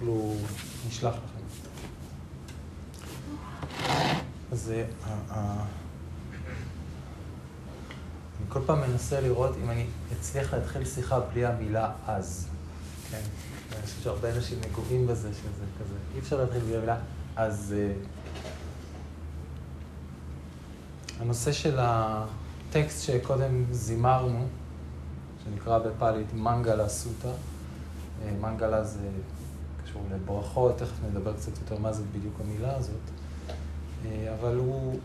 תוכלו, נשלח לכם. אז אני כל פעם מנסה לראות אם אני אצליח להתחיל שיחה בלי המילה אז. כן? אני חושב שהרבה אנשים נגועים בזה, שזה כזה, אי אפשר להתחיל בלי המילה. אז הנושא של הטקסט שקודם זימרנו, שנקרא בפאלית מנגלה סוטה, מנגלה זה קשור לברכות, תכף נדבר קצת יותר מה זאת בדיוק המילה הזאת. אה, אבל הוא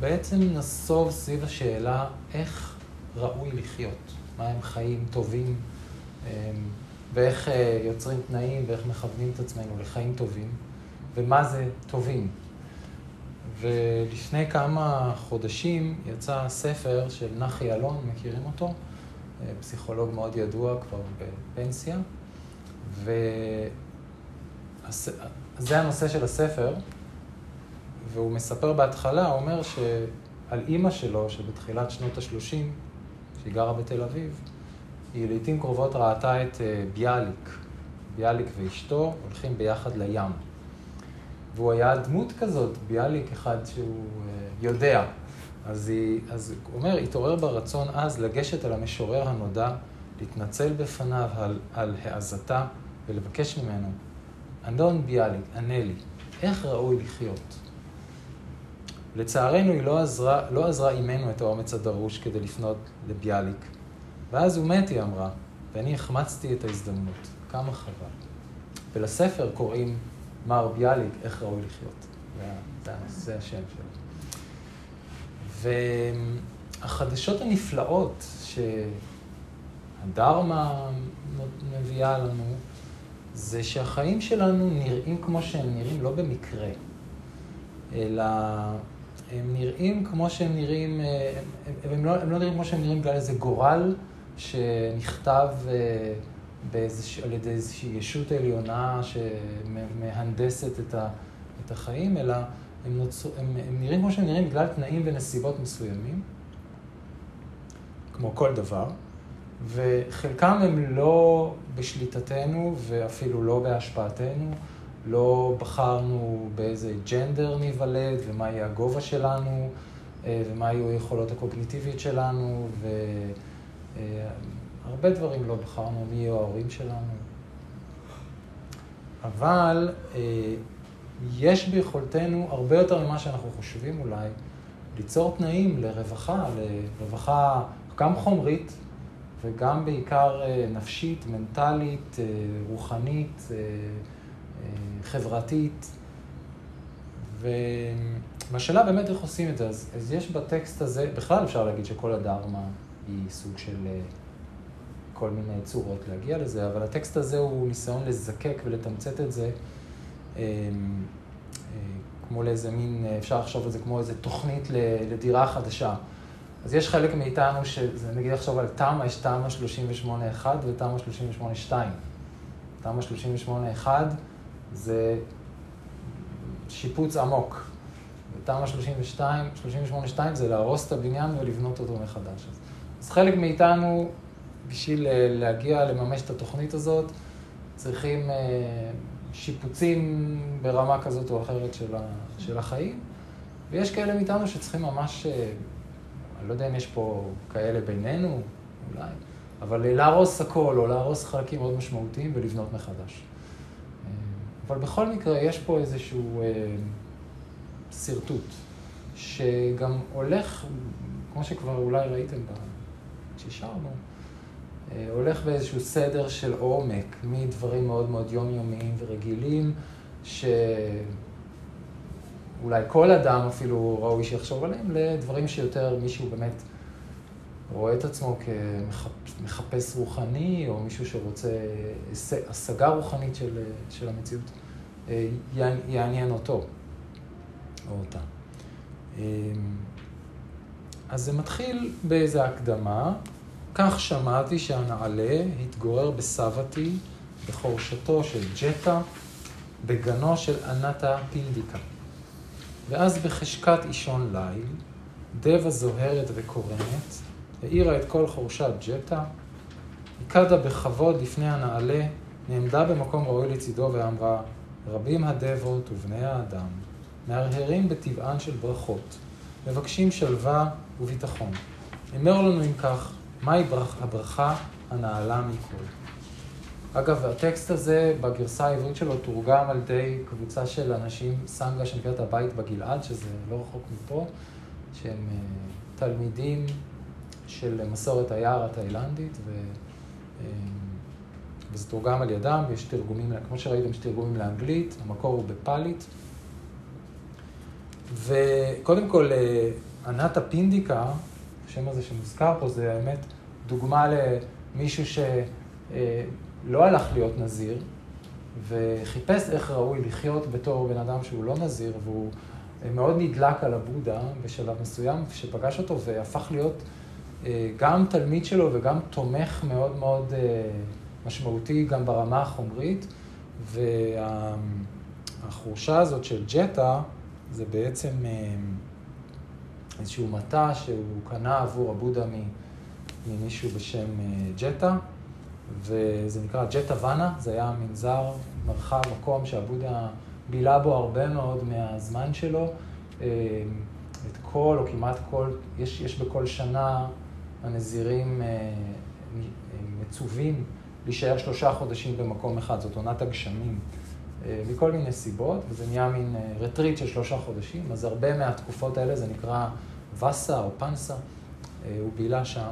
בעצם נסוב סביב השאלה איך ראוי לחיות, מה הם חיים טובים, אה, ואיך אה, יוצרים תנאים ואיך מכוונים את עצמנו לחיים טובים, ומה זה טובים. ולפני כמה חודשים יצא ספר של נחי אלון, מכירים אותו? פסיכולוג מאוד ידוע, כבר בפנסיה. וזה הנושא של הספר, והוא מספר בהתחלה, הוא אומר שעל אימא שלו, שבתחילת שנות ה-30, שהיא גרה בתל אביב, היא לעיתים קרובות ראתה את אה, ביאליק. ביאליק ואשתו הולכים ביחד לים. והוא היה דמות כזאת, ביאליק אחד שהוא אה, יודע. אז, היא, אז הוא אומר, התעורר ברצון אז לגשת אל המשורר הנודע, להתנצל בפניו על, על העזתה ולבקש ממנו, אדון ביאליק, ענה לי, איך ראוי לחיות? לצערנו היא לא עזרה, לא עזרה עימנו את האומץ הדרוש כדי לפנות לביאליק. ואז הוא מת, היא אמרה, ואני החמצתי את ההזדמנות. כמה חבל. ולספר קוראים מר ביאליק, איך ראוי לחיות. זה השם שלו. והחדשות הנפלאות שהדרמה מביאה לנו, זה שהחיים שלנו נראים כמו שהם נראים לא במקרה, אלא הם נראים כמו שהם נראים, אה, הם, הם, לא, הם לא נראים כמו שהם נראים בגלל איזה גורל שנכתב אה, באיזוש, על ידי איזושהי ישות עליונה שמהנדסת את, ה, את החיים, אלא הם, נוצר, הם, הם נראים כמו שהם נראים בגלל תנאים ונסיבות מסוימים, כמו כל דבר, וחלקם הם לא בשליטתנו ואפילו לא בהשפעתנו. לא בחרנו באיזה ג'נדר ניוולד ומה יהיה הגובה שלנו אה, ומה יהיו היכולות הקוגניטיביות שלנו והרבה אה, דברים לא בחרנו, מי יהיו ההורים שלנו. אבל אה, יש ביכולתנו הרבה יותר ממה שאנחנו חושבים אולי, ליצור תנאים לרווחה, לרווחה גם חומרית וגם בעיקר נפשית, מנטלית, רוחנית. חברתית. והשאלה באמת איך עושים את זה. אז, אז יש בטקסט הזה, בכלל אפשר להגיד שכל הדרמה היא סוג של אה, כל מיני צורות להגיע לזה, אבל הטקסט הזה הוא ניסיון לזקק ולתמצת את זה אה, אה, כמו לאיזה מין, אפשר לחשוב על זה כמו איזה תוכנית לדירה חדשה. אז יש חלק מאיתנו, שזה, נגיד לחשוב על תמ"א, יש תמ"א 38-1 ותמ"א 38-2. תמ"א 38-1 זה שיפוץ עמוק. ותמ"א 32, 38-2 זה להרוס את הבניין ולבנות אותו מחדש. אז חלק מאיתנו, בשביל אה, להגיע לממש את התוכנית הזאת, צריכים אה, שיפוצים ברמה כזאת או אחרת של, ה, של החיים, ויש כאלה מאיתנו שצריכים ממש, אה, אני לא יודע אם יש פה כאלה בינינו, אולי, אבל להרוס הכל או להרוס חלקים מאוד משמעותיים ולבנות מחדש. אבל בכל מקרה, יש פה איזשהו אה, שרטוט, שגם הולך, כמו שכבר אולי ראיתם כששרנו, אה, הולך באיזשהו סדר של עומק, מדברים מאוד מאוד יומיומיים ורגילים, שאולי כל אדם אפילו ראוי שיחשוב עליהם, לדברים שיותר מישהו באמת רואה את עצמו כמחפש רוחני, או מישהו שרוצה השגה רוחנית של, של המציאות, אה, יעניין אותו או אותה. אה, אז זה מתחיל באיזו הקדמה. כך שמעתי שהנעלה התגורר בסבתי, בחורשתו של ג'טה, בגנו של ענתה פינדיקה. ואז בחשכת אישון ליל, דבה זוהרת וקורנת, האירה את כל חורשת ג'טה, הקדה בכבוד לפני הנעלה נעמדה במקום ראוי לצידו ואמרה, רבים הדבות ובני האדם, מהרהרים בטבען של ברכות, מבקשים שלווה וביטחון. אמר לנו אם כך, מהי הברכה הנעלה מכל? אגב, הטקסט הזה בגרסה העברית שלו תורגם על ידי קבוצה של אנשים, סנגה שנקראת הבית בגלעד, שזה לא רחוק מפה, שהם אה, תלמידים של מסורת היער התאילנדית, ו... אה, וזה תורגם על ידם, ויש תרגומים, כמו שראיתם, יש תרגומים לאנגלית, המקור הוא בפאלית. וקודם כל, אה, ענת הפינדיקה, השם הזה שמוזכר פה, זה האמת דוגמה למישהו שלא הלך להיות נזיר, וחיפש איך ראוי לחיות בתור בן אדם שהוא לא נזיר, והוא מאוד נדלק על הבודה בשלב מסוים, שפגש אותו והפך להיות אה, גם תלמיד שלו וגם תומך מאוד מאוד אה, משמעותי גם ברמה החומרית. והחורשה הזאת של ג'טה זה בעצם אה, איזשהו מטע שהוא קנה עבור הבודה ממישהו בשם ג'טה, וזה נקרא ג'טה ואנה, זה היה מנזר, מרחב, מקום שהבודה בילה בו הרבה מאוד מהזמן שלו. את כל, או כמעט כל, יש, יש בכל שנה הנזירים אה, מצווים להישאר שלושה חודשים במקום אחד, זאת עונת הגשמים, אה, מכל מיני סיבות, וזה נהיה מין רטריט אה, של שלושה חודשים, אז הרבה מהתקופות האלה זה נקרא וסה או פנסה, הוא בילה שם,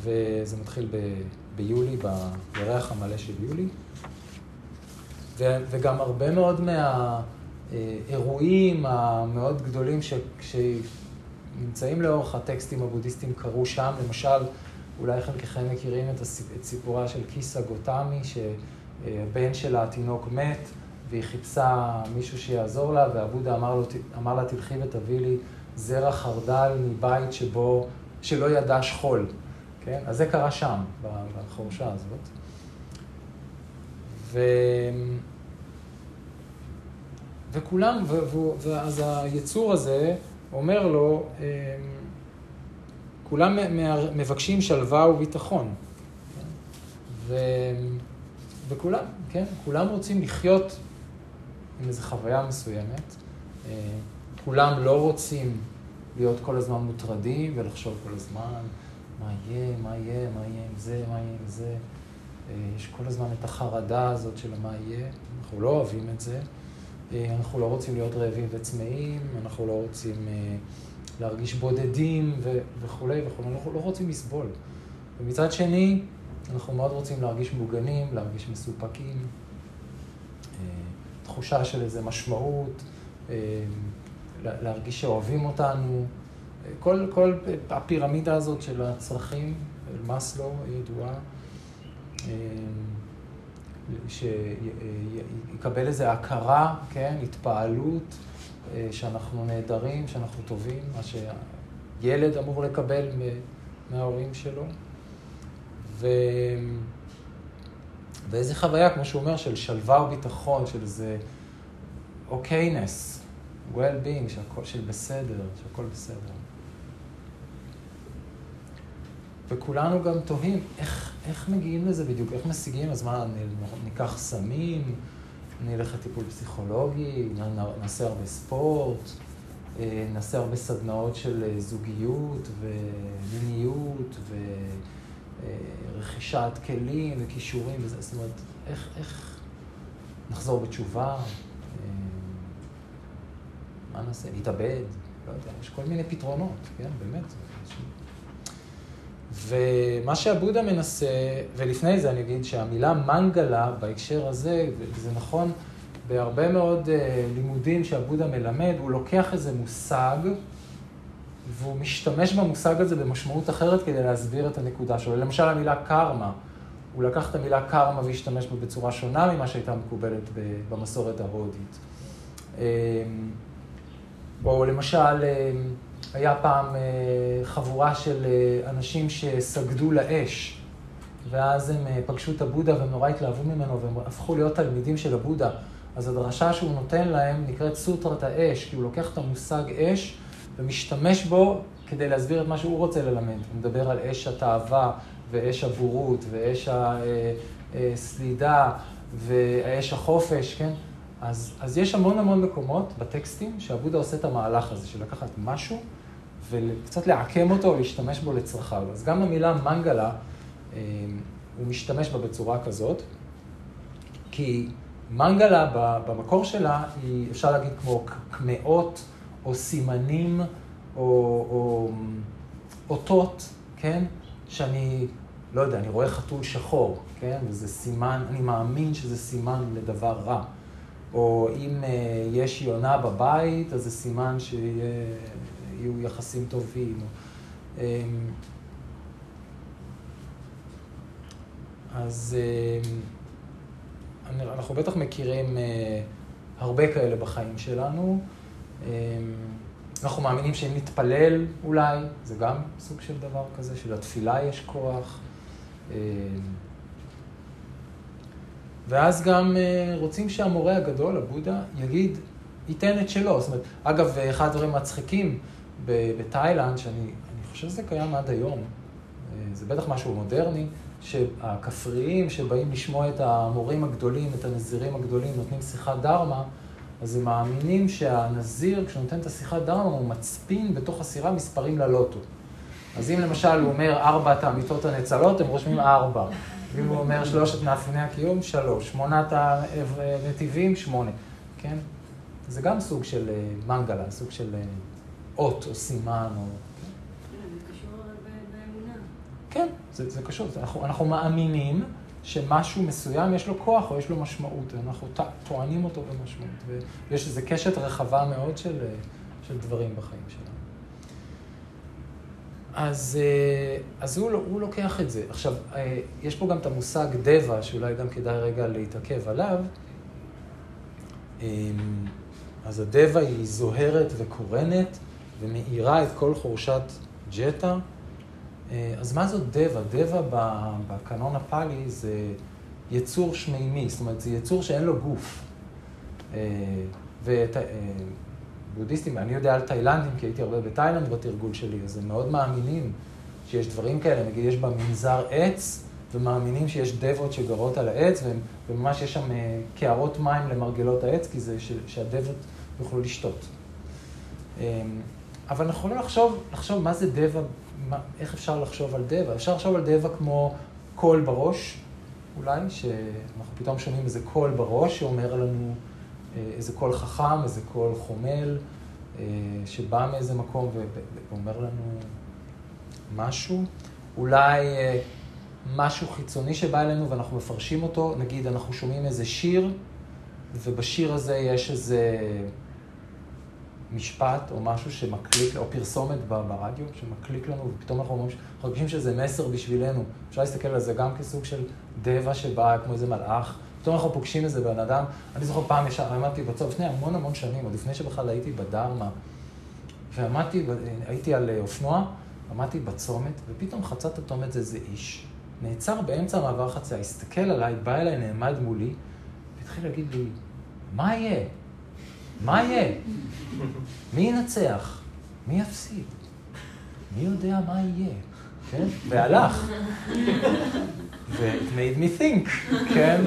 וזה מתחיל ב, ביולי, בירח המלא של יולי, ו, וגם הרבה מאוד מהאירועים המאוד גדולים ש, ש, נמצאים לאורך הטקסטים הבודהיסטיים קרו שם. למשל, אולי חלקכם מכירים את, הסיפ... את סיפורה של קיסה גותמי, שבן שלה התינוק מת, והיא חיפשה מישהו שיעזור לה, והבודה אמר, לו, אמר לה, תלכי ותביא לי זרע חרדל מבית שבו, שלא ידע שכול. כן? אז זה קרה שם, בחורשה הזאת. ו... וכולם, ו... ואז היצור הזה, אומר לו, אמ, כולם מבקשים שלווה וביטחון. ו... וכולם, כן, כולם רוצים לחיות עם איזו חוויה מסוימת. אה, כולם לא רוצים להיות כל הזמן מוטרדים ולחשוב כל הזמן מה יהיה, מה יהיה, מה יהיה עם זה, מה יהיה עם זה. אה, יש כל הזמן את החרדה הזאת של מה יהיה, אנחנו לא אוהבים את זה. אה, אנחנו לא רוצים להיות רעבים וצמאים, אנחנו לא רוצים אה, להרגיש בודדים ו- וכולי וכולי, אנחנו לא רוצים לסבול. ומצד שני, אנחנו מאוד רוצים להרגיש מוגנים, להרגיש מסופקים, תחושה של איזו משמעות, להרגיש שאוהבים אותנו. כל, כל הפירמידה הזאת של הצרכים, מאסלו הידועה, שיקבל איזו הכרה, כן, התפעלות, אה, שאנחנו נהדרים, שאנחנו טובים, מה שילד אמור לקבל מההורים שלו. ו... ואיזה חוויה, כמו שהוא אומר, של שלווה וביטחון, של איזה אוקיינס, well-being, של בסדר, שהכל בסדר. וכולנו גם תוהים איך, איך מגיעים לזה בדיוק, איך משיגים, אז מה, ניקח סמים, נלך לטיפול פסיכולוגי, נעשה הרבה ספורט, אה, נעשה הרבה סדנאות של אה, זוגיות ומיניות ורכישת כלים וכישורים וזה, זאת אומרת, איך, איך נחזור בתשובה, אה, מה נעשה, נתאבד, לא יודע, יש כל מיני פתרונות, כן, באמת. ומה שהבודה מנסה, ולפני זה אני אגיד שהמילה מנגלה בהקשר הזה, וזה נכון בהרבה מאוד אה, לימודים שהבודה מלמד, הוא לוקח איזה מושג והוא משתמש במושג הזה במשמעות אחרת כדי להסביר את הנקודה שלו. למשל המילה קרמה, הוא לקח את המילה קרמה והשתמש בה בצורה שונה ממה שהייתה מקובלת במסורת ההודית. אמ, או למשל, אמ, היה פעם אה, חבורה של אה, אנשים שסגדו לאש, ואז הם אה, פגשו את הבודה והם נורא התלהבו ממנו והם הפכו להיות תלמידים של הבודה. אז הדרשה שהוא נותן להם נקראת סוטרת האש, כי הוא לוקח את המושג אש ומשתמש בו כדי להסביר את מה שהוא רוצה ללמד. הוא מדבר על אש התאווה ואש הבורות ואש סלידה והאש החופש, כן? אז, אז יש המון המון מקומות בטקסטים שהבודה עושה את המהלך הזה, של לקחת משהו וקצת לעקם אותו, להשתמש בו לצרכיו. אז גם המילה מנגלה, הוא משתמש בה בצורה כזאת, כי מנגלה במקור שלה היא, אפשר להגיד, כמו קמעות או סימנים או, או אותות, כן? שאני, לא יודע, אני רואה חתול שחור, כן? וזה סימן, אני מאמין שזה סימן לדבר רע. או אם uh, יש יונה בבית, אז זה סימן שיהיו יחסים טובים. Um, אז um, אנחנו בטח מכירים uh, הרבה כאלה בחיים שלנו. Um, אנחנו מאמינים שאם נתפלל אולי, זה גם סוג של דבר כזה, שלתפילה יש כוח. ואז גם uh, רוצים שהמורה הגדול, הבודה, יגיד, ייתן את שלו. זאת אומרת, אגב, אחד הדברים המצחיקים בתאילנד, שאני חושב שזה קיים עד היום, uh, זה בטח משהו מודרני, שהכפריים שבאים לשמוע את המורים הגדולים, את הנזירים הגדולים, נותנים שיחת דרמה, אז הם מאמינים שהנזיר, כשהוא נותן את השיחת דרמה, הוא מצפין בתוך הסירה מספרים ללוטו. אז אם למשל הוא אומר ארבעת האמיתות הנצלות, הם רושמים ארבע. ואם הוא אומר שלושת מאפייני הקיום, שלוש. שמונת הנתיבים, שמונה. כן? זה גם סוג של אה, מנגלה, סוג של אה, אות או סימן או... כן, זה, זה קשור. אנחנו, אנחנו מאמינים שמשהו מסוים יש לו כוח או יש לו משמעות, אנחנו טוענים אותו במשמעות, ויש איזו קשת רחבה מאוד של, של דברים בחיים שלנו. אז, אה, אז הוא, הוא לוקח את זה. עכשיו, אה, יש פה גם את המושג דבע, שאולי גם כדאי רגע להתעכב עליו. אז הדבע היא זוהרת וקורנת ומאירה את כל חורשת ג'טה. אה, אז מה זאת דבע? דבע בקנון הפאלי זה יצור שמימי, זאת אומרת, זה יצור שאין לו גוף. ובודהיסטים, אני יודע על תאילנדים, כי הייתי הרבה בתאילנד בתרגול שלי, אז הם מאוד מאמינים שיש דברים כאלה, נגיד יש בה מנזר עץ, ומאמינים שיש דבות שגרות על העץ, וממש יש שם אה, קערות מים למרגלות העץ, כי זה שהדוות יוכלו לשתות. אבל אנחנו יכולים לחשוב, לחשוב מה זה דווה מה, איך אפשר לחשוב על דווה? אפשר לחשוב על דווה כמו קול בראש, אולי, שאנחנו פתאום שומעים איזה קול בראש שאומר לנו אה, איזה קול חכם, איזה קול חומל, אה, שבא מאיזה מקום ואומר לנו משהו. אולי אה, משהו חיצוני שבא אלינו ואנחנו מפרשים אותו, נגיד אנחנו שומעים איזה שיר, ובשיר הזה יש איזה... משפט או משהו שמקליק, או פרסומת ברדיו שמקליק לנו, ופתאום אנחנו אומרים, אנחנו מרגישים שזה מסר בשבילנו. אפשר להסתכל על זה גם כסוג של דבע שבא כמו איזה מלאך. פתאום אנחנו פוגשים איזה בן אדם. אני זוכר פעם ישר, עמדתי בצום, לפני המון המון שנים, עוד לפני שבכלל הייתי בדרמה, ועמדתי, הייתי על אופנוע, עמדתי בצומת, ופתאום חצה את הצומת זה איזה איש. נעצר באמצע המעבר חצייה, הסתכל עליי, בא אליי, נעמד מולי, והתחיל להגיד לי, מה יהיה? מה יהיה? מי ינצח? מי יפסיד? מי יודע מה יהיה? כן? והלך. ו-it made me think, כן?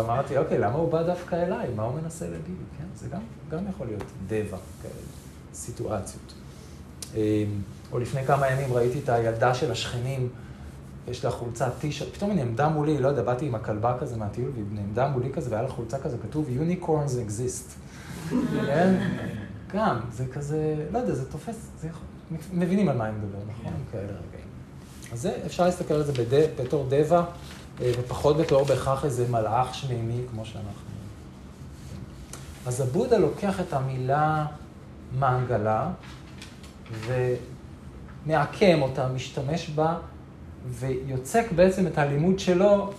אמרתי, אוקיי, למה הוא בא דווקא אליי? מה הוא מנסה להגיד? כן? זה גם, גם יכול להיות דבע כאלה, סיטואציות. אמ, או לפני כמה ימים ראיתי את הילדה של השכנים, יש לה חולצה טישרט, פתאום היא נעמדה מולי, לא יודע, באתי עם הכלבה כזה מהטיול, והיא נעמדה מולי כזה, והיה לה חולצה כזה, כתוב Unicorns exist. כן? גם, זה כזה, לא יודע, זה תופס, זה יכול, מבינים על מה אני מדבר, נכון? כאלה רגעים. אז זה, אפשר להסתכל על זה בד... בתור דבע, אה, ופחות בתור בהכרח איזה מלאך שמימי כמו שאנחנו. אז הבודה לוקח את המילה מנגלה, ומעקם אותה, משתמש בה, ויוצק בעצם את הלימוד שלו,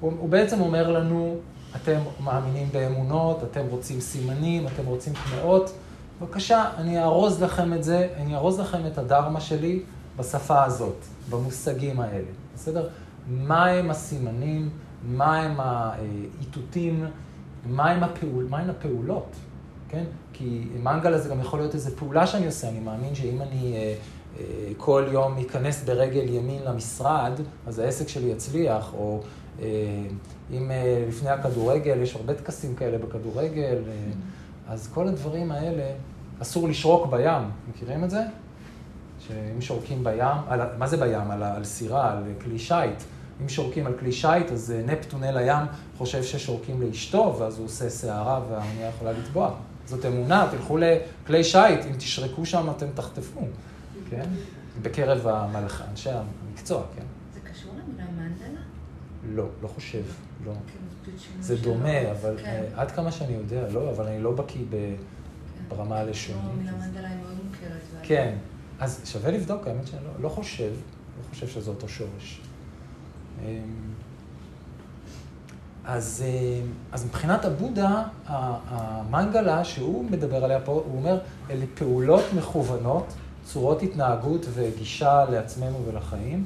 הוא, הוא בעצם אומר לנו, אתם מאמינים באמונות, אתם רוצים סימנים, אתם רוצים קמעות, בבקשה, אני אארוז לכם את זה, אני אארוז לכם את הדרמה שלי בשפה הזאת, במושגים האלה, בסדר? מהם הסימנים, מהם האיתותים, מהם, הפעול, מהם הפעולות, כן? כי מנגלה זה גם יכול להיות איזו פעולה שאני עושה, אני מאמין שאם אני אה, אה, כל יום אכנס ברגל ימין למשרד, אז העסק שלי יצליח, או אם לפני הכדורגל, יש הרבה טקסים כאלה בכדורגל, אז כל הדברים האלה, אסור לשרוק בים, מכירים את זה? שאם שורקים בים, על, מה זה בים? על, על סירה, על כלי שיט. אם שורקים על כלי שיט, אז נפטון אל הים חושב ששורקים לאשתו, ואז הוא עושה סערה והאונייה יכולה לטבוע. זאת אמונה, תלכו לכלי שיט, אם תשרקו שם אתם תחטפו, כן? בקרב המלאכה, אנשי המקצוע, כן? זה קשור למילה מנדלה? לא, לא חושב, לא. כאילו, זה דומה, אבל כן. אה, עד כמה שאני יודע, לא, אבל אני לא בקיא כן. ברמה לא, הלשונית. ואני- כן, אז שווה לבדוק, האמת שאני לא, לא חושב, לא חושב שזה אותו שורש. אמ, אז, אמ, אז מבחינת הבודה, המנגלה שהוא מדבר עליה פה, הוא אומר, אלה פעולות מכוונות, צורות התנהגות וגישה לעצמנו ולחיים,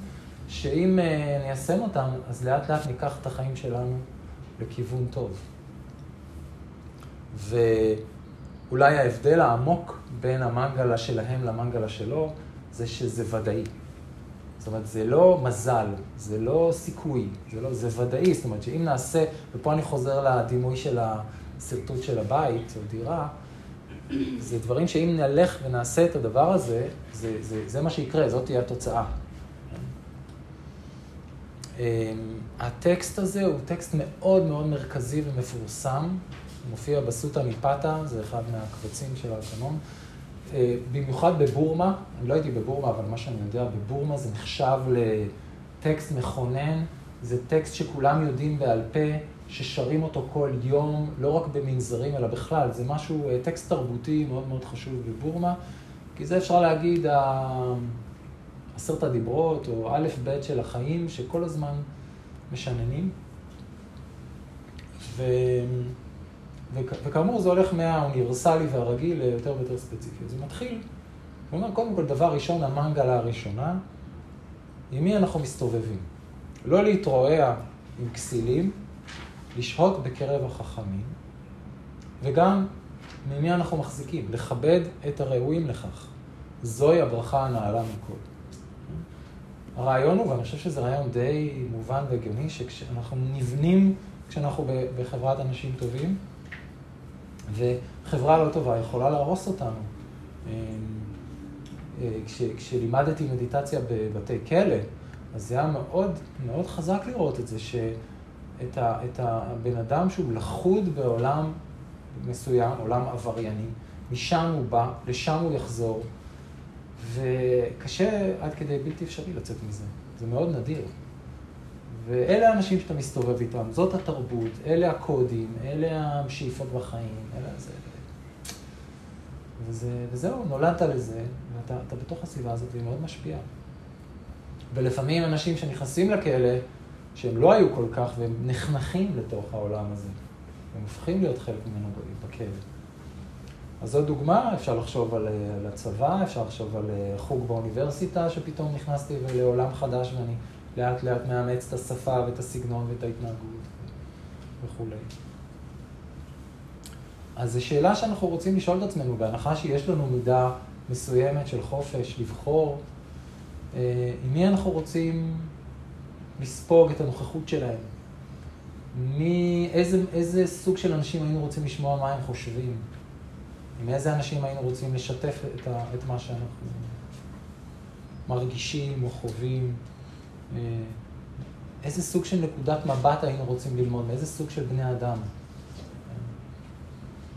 שאם אה, ניישם אותן, אז לאט לאט ניקח את החיים שלנו לכיוון טוב. ואולי ההבדל העמוק בין המנגלה שלהם למנגלה שלו, זה שזה ודאי. זאת אומרת, זה לא מזל, זה לא סיכוי, זה, לא, זה ודאי. זאת אומרת, שאם נעשה, ופה אני חוזר לדימוי של השרטוט של הבית או דירה, זה דברים שאם נלך ונעשה את הדבר הזה, זה, זה, זה מה שיקרה, זאת תהיה התוצאה. אמ, הטקסט הזה הוא טקסט מאוד מאוד מרכזי ומפורסם, מופיע בסוטה מפתה, זה אחד מהקבצים של האקונום. אה, במיוחד בבורמה, אני לא הייתי בבורמה, אבל מה שאני יודע, בבורמה זה נחשב לטקסט מכונן, זה טקסט שכולם יודעים בעל פה, ששרים אותו כל יום, לא רק במנזרים, אלא בכלל, זה משהו, אה, טקסט תרבותי מאוד מאוד חשוב בבורמה, כי זה אפשר להגיד עשרת הדיברות, או א' ב' של החיים, שכל הזמן משננים. ו... וכ- וכאמור זה הולך מהאוניברסלי והרגיל ליותר ויותר ספציפי. זה מתחיל, הוא אומר, קודם כל, דבר ראשון, המנגלה הראשונה, עם מי אנחנו מסתובבים? לא להתרועע עם כסילים, לשהות בקרב החכמים, וגם ממי אנחנו מחזיקים, לכבד את הראויים לכך. זוהי הברכה הנעלה מכל. הרעיון הוא, ואני חושב שזה רעיון די מובן והגיוני, שכשאנחנו נבנים, כשאנחנו בחברת אנשים טובים, וחברה לא טובה יכולה להרוס אותנו. אה, אה, כש, כשלימדתי מדיטציה בבתי כלא, אז זה היה מאוד, מאוד חזק לראות את זה, שאת ה, את הבן אדם שהוא לכוד בעולם מסוים, עולם עברייני, משם הוא בא, לשם הוא יחזור, וקשה עד כדי בלתי אפשרי לצאת מזה. זה מאוד נדיר. ואלה האנשים שאתה מסתובב איתם, זאת התרבות, אלה הקודים, אלה השאיפות בחיים, אלה זה. וזה, וזהו, נולדת לזה, ואתה אתה בתוך הסביבה הזאת, והיא מאוד משפיעה. ולפעמים אנשים שנכנסים לכלא, שהם לא היו כל כך, והם נחנכים לתוך העולם הזה. הם הופכים להיות חלק ממנו בכלא. אז זו דוגמה, אפשר לחשוב על, על הצבא, אפשר לחשוב על אה, חוג באוניברסיטה, שפתאום נכנסתי לעולם חדש ואני לאט לאט מאמץ את השפה ואת הסגנון ואת ההתנהגות וכולי. אז זו שאלה שאנחנו רוצים לשאול את עצמנו, בהנחה שיש לנו מידה מסוימת של חופש לבחור, אה, עם מי אנחנו רוצים לספוג את הנוכחות שלהם? מי, איזה, איזה סוג של אנשים היינו רוצים לשמוע מה הם חושבים? עם איזה אנשים היינו רוצים לשתף את, ה, את מה שאנחנו מרגישים או חווים? אה, איזה סוג של נקודת מבט היינו רוצים ללמוד? מאיזה סוג של בני אדם?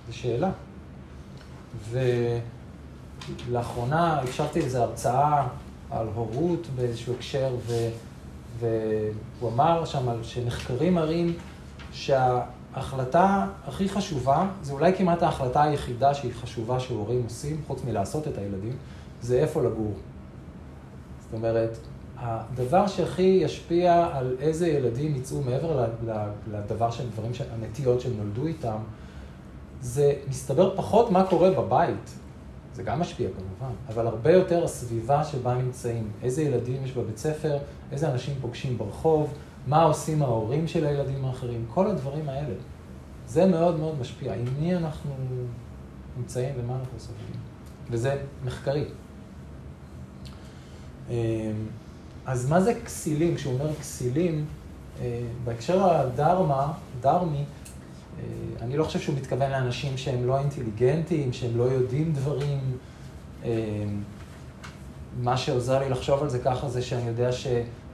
זו שאלה. ולאחרונה הקשבתי לאיזו הרצאה על הורות באיזשהו הקשר, ו... והוא אמר שם שנחקרים מראים שההחלטה הכי חשובה, זה אולי כמעט ההחלטה היחידה שהיא חשובה שהורים עושים, חוץ מלעשות את הילדים, זה איפה לגור. זאת אומרת, הדבר שהכי ישפיע על איזה ילדים יצאו מעבר לדבר של דברים, הנטיות שהם נולדו איתם, זה מסתבר פחות מה קורה בבית. זה גם משפיע כמובן, אבל הרבה יותר הסביבה שבה נמצאים. איזה ילדים יש בבית ספר, איזה אנשים פוגשים ברחוב, מה עושים ההורים של הילדים האחרים, כל הדברים האלה. זה מאוד מאוד משפיע. עם מי אנחנו נמצאים ומה אנחנו סובלים. וזה מחקרי. אז מה זה כסילים? כשהוא אומר כסילים, בהקשר הדרמה, דרמי, אני לא חושב שהוא מתכוון לאנשים שהם לא אינטליגנטים, שהם לא יודעים דברים. מה שעוזר לי לחשוב על זה ככה זה שאני יודע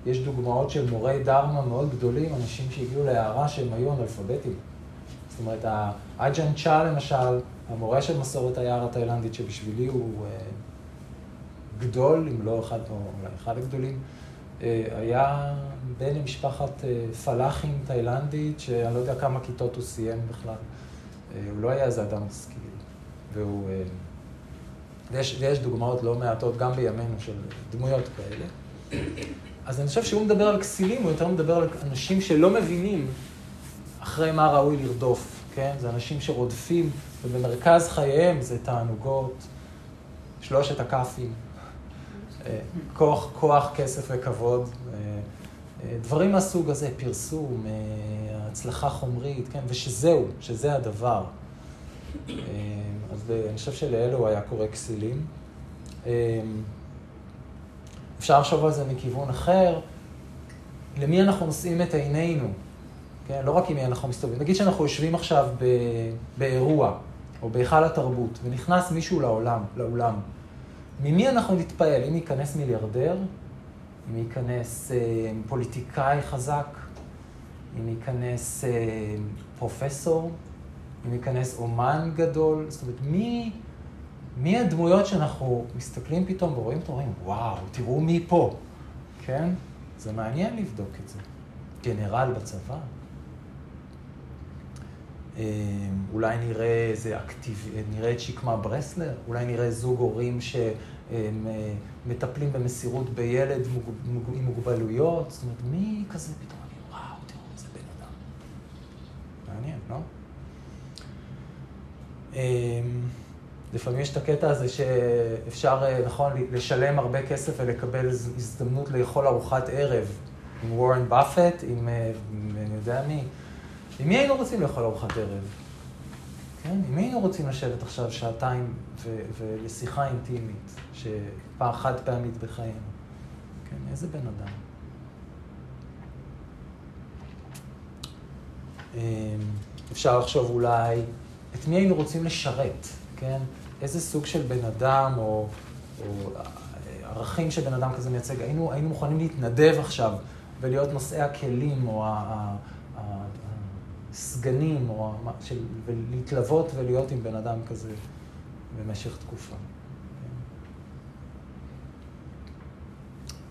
שיש דוגמאות של מורי דרמה מאוד גדולים, אנשים שהגיעו להערה שהם היו אנאלפביתים. זאת אומרת, האג'ן צ'ה למשל, המורה של מסורת היער התאילנדית, שבשבילי הוא אה, גדול, אם לא אחד, או אולי אחד הגדולים, אה, היה בן למשפחת אה, פלאחים תאילנדית, שאני לא יודע כמה כיתות הוא סיים בכלל. הוא לא היה איזה אדם משכיל, והוא... ויש, ויש דוגמאות לא מעטות גם בימינו של דמויות כאלה. אז אני חושב שהוא מדבר על כסילים, הוא יותר מדבר על אנשים שלא מבינים אחרי מה ראוי לרדוף, כן? זה אנשים שרודפים, ובמרכז חייהם זה תענוגות, שלושת הכ"פים, אה, כוח, כוח, כסף וכבוד, אה, אה, דברים מהסוג הזה, פרסום, הצלחה חומרית, כן? ושזהו, שזה הדבר. אז אני חושב שלאלו היה קורא כסילים. אפשר לחשוב על זה מכיוון אחר, למי אנחנו נושאים את עינינו, כן? לא רק עם מי אנחנו מסתובבים. נגיד שאנחנו יושבים עכשיו ב... באירוע, או בהיכל התרבות, ונכנס מישהו לעולם, לאולם. ממי אנחנו נתפעל? אם ייכנס מיליארדר? אם ייכנס אה, פוליטיקאי חזק? אם ייכנס אה, פרופסור? אם ייכנס אומן גדול? זאת אומרת, מי, מי הדמויות שאנחנו מסתכלים פתאום ורואים אותו, אומרים, וואו, תראו מי פה, כן? זה מעניין לבדוק את זה. גנרל בצבא? אה, אולי נראה איזה אקטיב... נראה את שקמה ברסלר? אולי נראה זוג הורים שמטפלים במסירות בילד עם מוגבלויות? זאת אומרת, מי כזה פתאום? וואו, תראו, איזה בן אדם. מעניין, לא? לפעמים יש את הקטע הזה שאפשר, אה, נכון, לשלם הרבה כסף ולקבל הזדמנות לאכול ארוחת ערב עם וורן באפט, עם, אה, עם אני יודע מי. עם מי היינו רוצים לאכול ארוחת ערב? כן? עם מי היינו רוצים לשבת עכשיו שעתיים ו- ולשיחה אינטימית, שפעם חד פעמית בחיינו? כן, איזה בן אדם? אמ, אפשר לחשוב אולי את מי היינו רוצים לשרת, כן? איזה סוג של בן אדם או, או ערכים שבן אדם כזה מייצג. היינו, היינו מוכנים להתנדב עכשיו ולהיות נושאי הכלים או הסגנים, או של, ולהתלוות ולהיות עם בן אדם כזה במשך תקופה.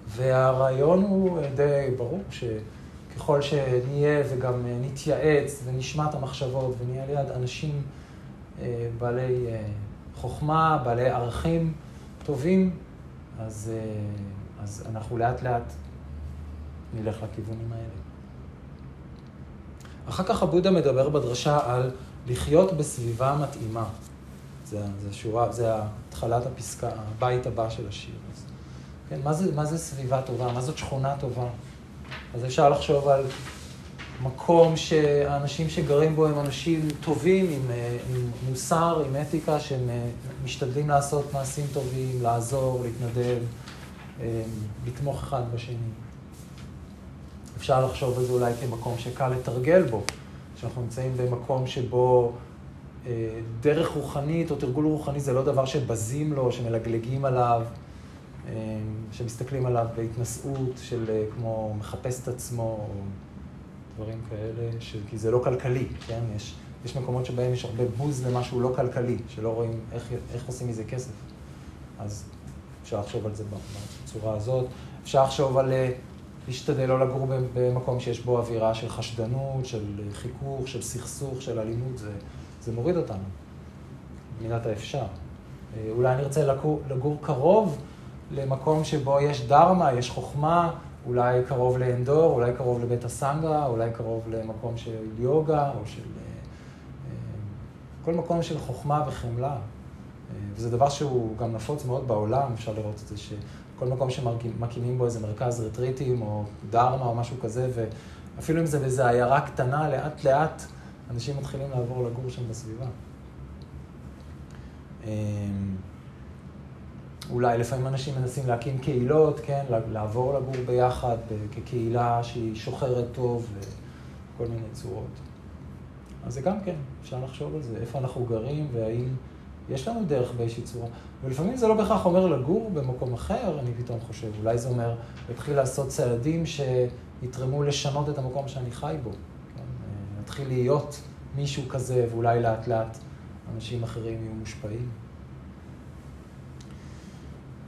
והרעיון הוא די ברור, שככל שנהיה וגם נתייעץ ונשמע את המחשבות ונהיה ליד אנשים אה, בעלי אה, חוכמה, בעלי ערכים טובים, אז, אה, אז אנחנו לאט לאט נלך לכיוונים האלה. אחר כך הבודה מדבר בדרשה על לחיות בסביבה מתאימה. זה, זה שורה, זה התחלת הפסקה, הבית הבא של השיר. אז, כן, מה זה, מה זה סביבה טובה? מה זאת שכונה טובה? אז אפשר לחשוב על מקום שהאנשים שגרים בו הם אנשים טובים, עם, אה, עם מוסר, עם אתיקה, שהם אה, משתדלים לעשות מעשים טובים, לעזור, להתנדב, אה, לתמוך אחד בשני. אפשר לחשוב על זה אולי כמקום שקל לתרגל בו, שאנחנו נמצאים במקום שבו דרך רוחנית או תרגול רוחני זה לא דבר שבזים לו, שמלגלגים עליו, שמסתכלים עליו בהתנשאות של כמו מחפש את עצמו. או... דברים כאלה, ש... כי זה לא כלכלי, כן? יש, יש מקומות שבהם יש הרבה בוז למשהו לא כלכלי, שלא רואים איך, איך עושים מזה כסף. אז אפשר לחשוב על זה בצורה הזאת. אפשר לחשוב על אה, להשתדל לא לגור במקום שיש בו אווירה של חשדנות, של חיכוך, של סכסוך, של אלימות, זה, זה מוריד אותנו, במידת האפשר. אה, אולי נרצה לגור, לגור קרוב למקום שבו יש דרמה, יש חוכמה, אולי קרוב לאנדור, אולי קרוב לבית הסנגה, אולי קרוב למקום של יוגה, או של... אה, אה, כל מקום של חוכמה וחמלה. אה, וזה דבר שהוא גם נפוץ מאוד בעולם, אפשר לראות את זה, שכל מקום שמקימים בו איזה מרכז רטריטים, או דרמה או משהו כזה, ואפילו אם זה באיזו עיירה קטנה, לאט לאט אנשים מתחילים לעבור לגור שם בסביבה. אולי לפעמים אנשים מנסים להקים קהילות, כן, לעבור לגור ביחד כקהילה שהיא שוחרת טוב וכל מיני צורות. אז זה גם כן, אפשר לחשוב על זה, איפה אנחנו גרים והאם יש לנו דרך באיזושהי צורה. ולפעמים זה לא בהכרח אומר לגור במקום אחר, אני פתאום חושב, אולי זה אומר להתחיל לעשות צעדים שיתרמו לשנות את המקום שאני חי בו. כן? להתחיל להיות מישהו כזה, ואולי לאט לאט אנשים אחרים יהיו מושפעים.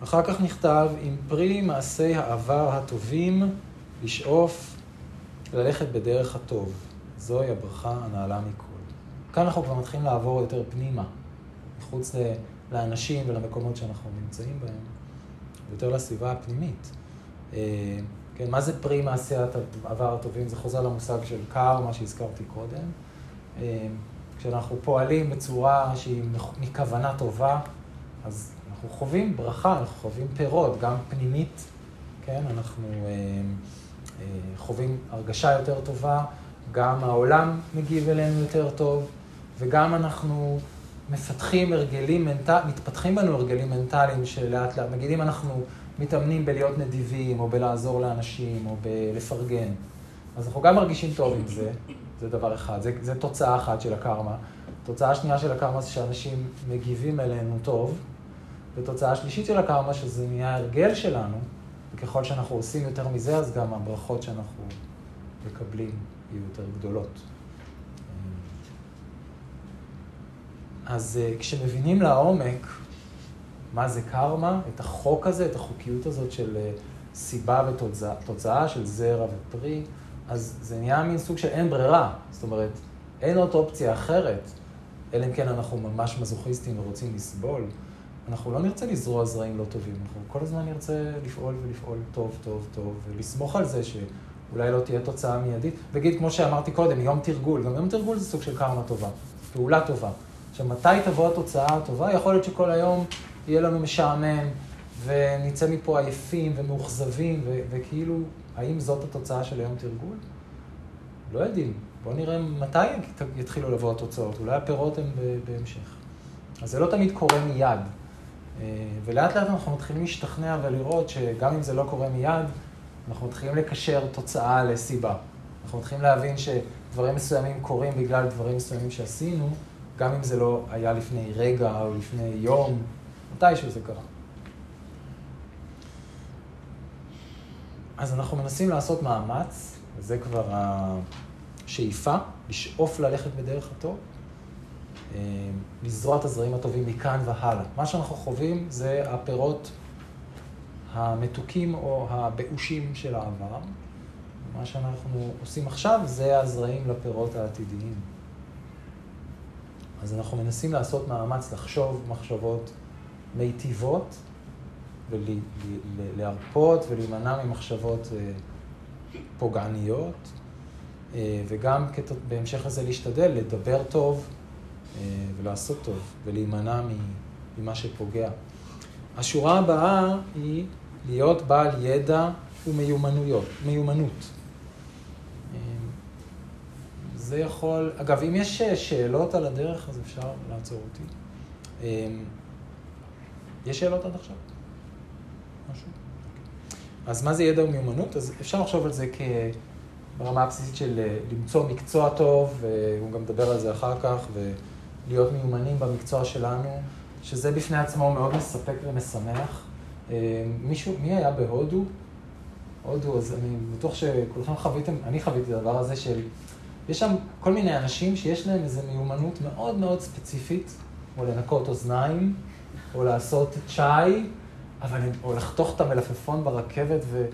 אחר כך נכתב, עם פרי מעשי העבר הטובים, לשאוף ללכת בדרך הטוב. זוהי הברכה הנעלה מכל. כאן אנחנו כבר מתחילים לעבור יותר פנימה, מחוץ לאנשים ולמקומות שאנחנו נמצאים בהם, יותר לסביבה הפנימית. אה, כן, מה זה פרי מעשי העבר הטובים? זה חוזר למושג של קר, מה שהזכרתי קודם. אה, כשאנחנו פועלים בצורה שהיא מכוונה טובה, אז אנחנו חווים ברכה, אנחנו חווים פירות, גם פנימית, כן? אנחנו אה, אה, חווים הרגשה יותר טובה, גם העולם מגיב אלינו יותר טוב, וגם אנחנו מפתחים הרגלים מנטליים, מתפתחים בנו הרגלים מנטליים שלאט לאט, נגיד אם אנחנו מתאמנים בלהיות נדיבים, או בלעזור לאנשים, או בלפרגן, אז אנחנו גם מרגישים טוב עם זה, זה דבר אחד, זה, זה תוצאה אחת של הקרמה. תוצאה שנייה של הקרמה זה שאנשים מגיבים אלינו טוב, ותוצאה שלישית של הקרמה, שזה נהיה הרגל שלנו, וככל שאנחנו עושים יותר מזה, אז גם הברכות שאנחנו מקבלים יהיו יותר גדולות. אז אה, כשמבינים לעומק מה זה קרמה, את החוק הזה, את החוקיות הזאת של אה, סיבה ותוצאה, של זרע ופרי, אז זה נהיה מין סוג של אין ברירה. זאת אומרת, אין עוד אופציה אחרת, אלא אם כן אנחנו ממש מזוכיסטים ורוצים לסבול. אנחנו לא נרצה לזרוע זרעים לא טובים, אנחנו כל הזמן נרצה לפעול ולפעול טוב, טוב, טוב, ולסמוך על זה שאולי לא תהיה תוצאה מיידית. נגיד, כמו שאמרתי קודם, יום תרגול, גם יום תרגול זה סוג של קרמה טובה, פעולה טובה. עכשיו, מתי תבוא התוצאה הטובה? יכול להיות שכל היום יהיה לנו משעמם, ונצא מפה עייפים ומאוכזבים, ו- וכאילו, האם זאת התוצאה של היום תרגול? לא יודעים. בואו נראה מתי יתחילו לבוא התוצאות. אולי הפירות הם בהמשך. אז זה לא תמיד קורה מיד. אה, ולאט לאט אנחנו מתחילים להשתכנע ולראות שגם אם זה לא קורה מיד, אנחנו מתחילים לקשר תוצאה לסיבה. אנחנו מתחילים להבין שדברים מסוימים קורים בגלל דברים מסוימים שעשינו, גם אם זה לא היה לפני רגע או לפני יום, מתישהו זה קרה. אז אנחנו מנסים לעשות מאמץ, וזה כבר השאיפה, לשאוף ללכת בדרך הטוב, לזרוע את הזרעים הטובים מכאן והלאה. מה שאנחנו חווים זה הפירות המתוקים או הבאושים של העבר. מה שאנחנו עושים עכשיו זה הזרעים לפירות העתידיים. אז אנחנו מנסים לעשות מאמץ לחשוב מחשבות מיטיבות ולהרפות ולהימנע ממחשבות אה, פוגעניות, אה, וגם בהמשך לזה להשתדל לדבר טוב אה, ולעשות טוב ולהימנע ממה שפוגע. השורה הבאה היא להיות בעל ידע ומיומנויות, מיומנות. זה יכול, אגב, אם יש שאלות על הדרך, אז אפשר לעצור אותי. יש שאלות עד עכשיו? משהו? אז מה זה ידע ומיומנות? אז אפשר לחשוב על זה ברמה הבסיסית של אה, למצוא מקצוע טוב, והוא גם מדבר על זה אחר כך, ולהיות מיומנים במקצוע שלנו, שזה בפני עצמו מאוד מספק ומשמח. אה, מישהו, מי היה בהודו? הודו, אז אני בטוח שכולכם חוויתם, אני חוויתי את הדבר הזה של, יש שם כל מיני אנשים שיש להם איזו מיומנות מאוד מאוד ספציפית, או לנקות אוזניים, או לעשות צ'אי, אבל הם, או לחתוך את המלפפון ברכבת, ו...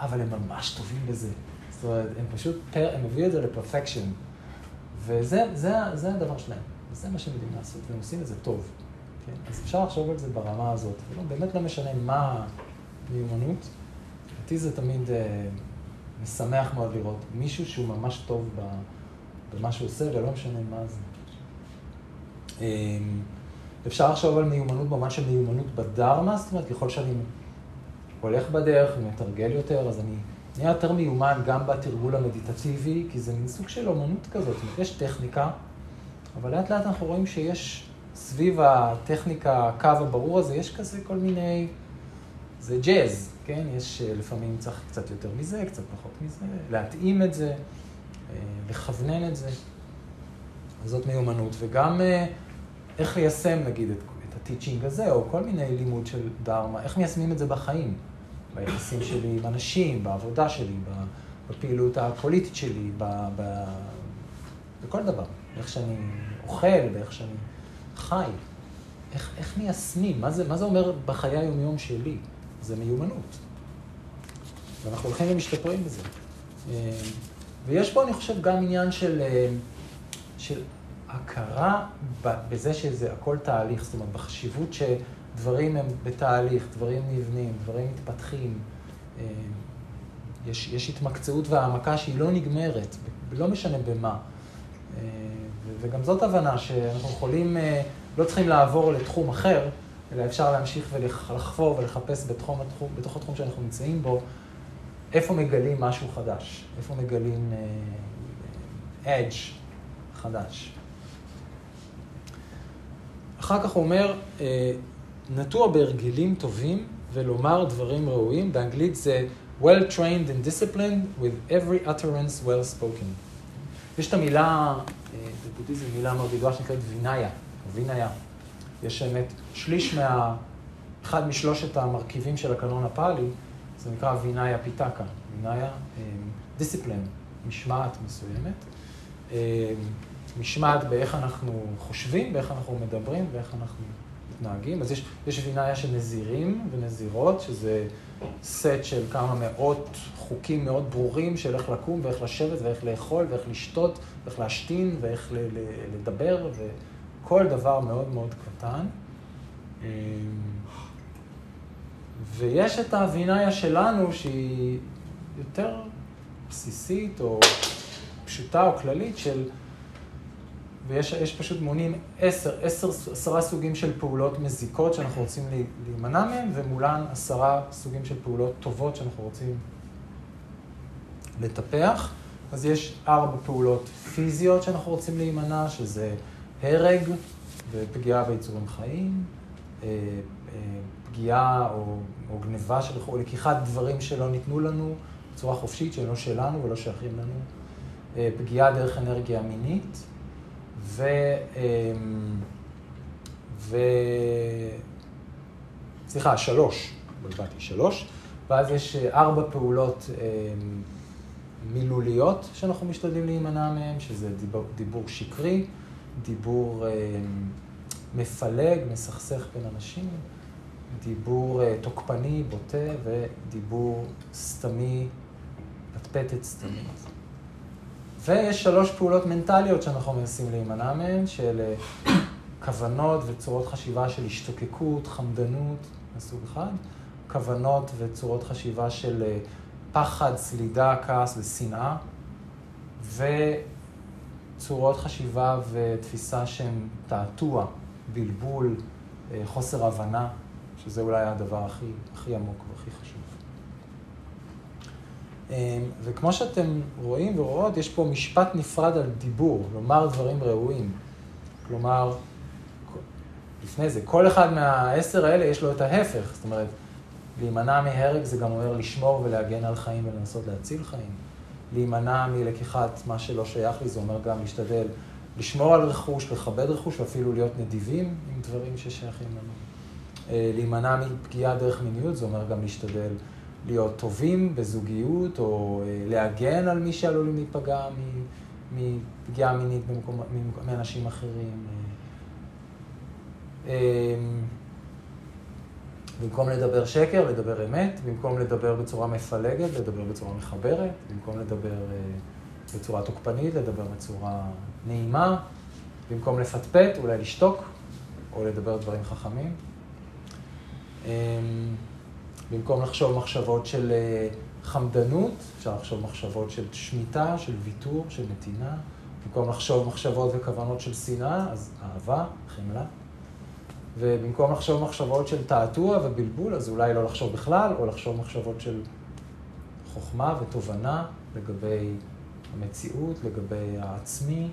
אבל הם ממש טובים בזה. זאת אומרת, הם פשוט, הם הביאו את זה לפרפקשן. וזה זה, זה הדבר שלהם. וזה מה שהם יודעים לעשות, והם עושים את זה טוב. כן? אז אפשר לחשוב על זה ברמה הזאת. ולא, באמת לא משנה מה המיומנות. אותי זה תמיד אה, משמח מאוד לראות מישהו שהוא ממש טוב במה שהוא עושה, ולא משנה מה זה. אה, אפשר לחשוב על מיומנות במובן של מיומנות בדרמה, זאת אומרת, ככל שאני הולך בדרך ומתרגל יותר, אז אני נהיה יותר מיומן גם בתרגול המדיטטיבי, כי זה מין סוג של אומנות כזאת, זאת אומרת, יש טכניקה, אבל לאט לאט אנחנו רואים שיש סביב הטכניקה, הקו הברור הזה, יש כזה כל מיני, זה ג'אז, כן? יש אה, לפעמים צריך קצת יותר מזה, קצת פחות מזה, להתאים את זה, אה, לכוונן את זה. זאת מיומנות, וגם אה, איך ליישם נגיד את, את הטיצ'ינג הזה, או כל מיני לימוד של דרמה, איך מיישמים את זה בחיים, ביחסים שלי עם אנשים, בעבודה שלי, בפעילות הפוליטית שלי, ב, ב, בכל דבר, איך שאני אוכל, באיך שאני חי. איך, איך מיישמים? מה זה, מה זה אומר בחיי היומיום שלי? זה מיומנות. ואנחנו הולכים ומשתפרים בזה. אה, ויש פה, אני חושב, גם עניין של, אה, של הכרה בזה שזה הכל תהליך, זאת אומרת, בחשיבות שדברים הם בתהליך, דברים נבנים, דברים מתפתחים. אה, יש, יש התמקצעות והעמקה שהיא לא נגמרת, לא משנה במה. וגם זאת הבנה שאנחנו יכולים, לא צריכים לעבור לתחום אחר, אלא אפשר להמשיך ולחפור ולחפש בתחום בתוך התחום שאנחנו נמצאים בו, איפה מגלים משהו חדש, איפה מגלים uh, edge חדש. אחר כך הוא אומר, uh, נטוע בהרגלים טובים ולומר דברים ראויים, באנגלית זה well trained and disciplined with every utterance well spoken. יש את המילה, uh, בבודהיזם מילה מאוד ידועה שנקראת וינאיה, וינאיה. יש באמת שליש מה... אחד משלושת המרכיבים של הקנון הפאלי, זה נקרא וינאיה פיתקה, וינאיה דיסציפלין, משמעת מסוימת. אמ, משמעת באיך אנחנו חושבים, באיך אנחנו מדברים ואיך אנחנו מתנהגים. אז יש, יש וינאיה של נזירים ונזירות, שזה סט של כמה מאות חוקים מאוד ברורים של איך לקום ואיך לשבת ואיך לאכול ואיך לשתות ואיך להשתין ואיך לדבר וכל דבר מאוד מאוד קטן. אמ, ויש את הווינאיה שלנו שהיא יותר בסיסית או פשוטה או כללית של, ויש פשוט מונים עשר, עשר, עשרה סוגים של פעולות מזיקות שאנחנו רוצים להימנע מהן, ומולן עשרה סוגים של פעולות טובות שאנחנו רוצים לטפח. אז יש ארבע פעולות פיזיות שאנחנו רוצים להימנע, שזה הרג ופגיעה ביצורים חיים, אה, אה, פגיעה או, או גניבה של, או לקיחת דברים שלא ניתנו לנו בצורה חופשית, שהם לא שלנו ולא שייכים לנו, אה, פגיעה דרך אנרגיה מינית, ו... ו... סליחה, שלוש, בלבדתי, שלוש, ואז יש ארבע פעולות מילוליות שאנחנו משתדלים להימנע מהן, שזה דיבור, דיבור שקרי, דיבור מפלג, מסכסך בין אנשים, דיבור אה, תוקפני, בוטה, ודיבור סתמי, פטפטת סתמית. ויש שלוש פעולות מנטליות שאנחנו מנסים להימנע מהן, של אה, כוונות וצורות חשיבה של השתוקקות, חמדנות, מסוג אחד, כוונות וצורות חשיבה של אה, פחד, סלידה, כעס ושנאה, וצורות חשיבה ותפיסה שהן תעתוע, בלבול, חוסר הבנה, שזה אולי הדבר הכי, הכי עמוק והכי חשוב. אמ, וכמו שאתם רואים ורואות, יש פה משפט נפרד על דיבור, לומר דברים ראויים. כלומר, לפני זה, כל אחד מהעשר האלה יש לו את ההפך. זאת אומרת, להימנע מהרג זה גם אומר לשמור ולהגן על חיים ולנסות להציל חיים. להימנע מלקיחת מה שלא שייך לי, זה אומר גם להשתדל לשמור על רכוש, לכבד רכוש ואפילו להיות נדיבים עם דברים ששייכים לנו. אה, להימנע מפגיעה דרך מיניות, זה אומר גם להשתדל להיות טובים בזוגיות, או אה, להגן על מי שעלולים להיפגע מפגיעה מינית מאנשים אחרים. אה, במקום לדבר שקר, לדבר אמת, במקום לדבר בצורה מפלגת, לדבר בצורה מחברת, במקום לדבר בצורה תוקפנית, לדבר בצורה נעימה, במקום לפטפט, אולי לשתוק, או לדבר דברים חכמים. במקום לחשוב מחשבות של אה, חמדנות, אפשר לחשוב מחשבות של שמיטה, של ויתור, של נתינה. במקום לחשוב מחשבות וכוונות של שנאה, אז אהבה, חמלה. ובמקום לחשוב מחשבות של תעתוע ובלבול, אז אולי לא לחשוב בכלל, או לחשוב מחשבות של חוכמה ותובנה לגבי המציאות, לגבי העצמי.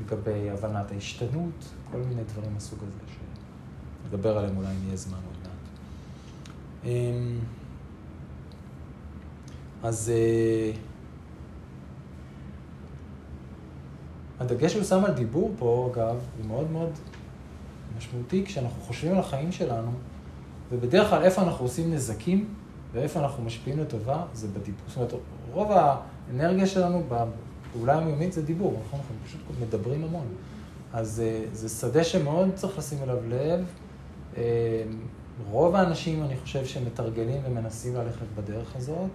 לגבי הבנת ההשתנות, כל מיני דברים מסוג הזה, שנדבר עליהם אולי אם יהיה זמן אז אה, הדגש שהוא שם על דיבור פה, אגב, הוא מאוד מאוד משמעותי כשאנחנו חושבים על החיים שלנו, ובדרך כלל איפה אנחנו עושים נזקים ואיפה אנחנו משפיעים לטובה, זה בדיבור. זאת אומרת, רוב האנרגיה שלנו בפעולה היומיומית זה דיבור, נכון? אנחנו פשוט מדברים המון. אז אה, זה שדה שמאוד צריך לשים אליו לב. רוב האנשים, אני חושב, שמתרגלים ומנסים ללכת בדרך הזאת,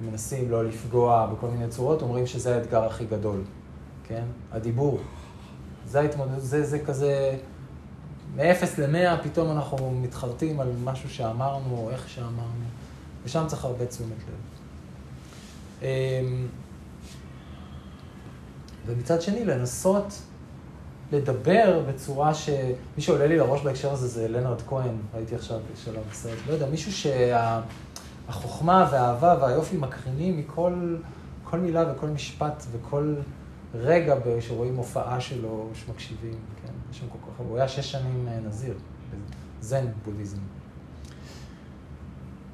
מנסים לא לפגוע בכל מיני צורות, אומרים שזה האתגר הכי גדול, כן? הדיבור. זה ההתמודדות, זה, זה כזה, מ-0 ל-100 פתאום אנחנו מתחרטים על משהו שאמרנו, או איך שאמרנו, ושם צריך הרבה תשומת לב. אמ, ומצד שני, לנסות לדבר בצורה ש... מי שעולה לי לראש בהקשר הזה זה לנרד כהן, ראיתי עכשיו שלום בסרט, לא יודע, מישהו שהחוכמה והאהבה והיופי מקרינים מכל כל מילה וכל משפט וכל רגע שרואים הופעה שלו, שמקשיבים, כן? יש שם כל כך... הוא היה שש שנים אה, נזיר, זן בודהיזם.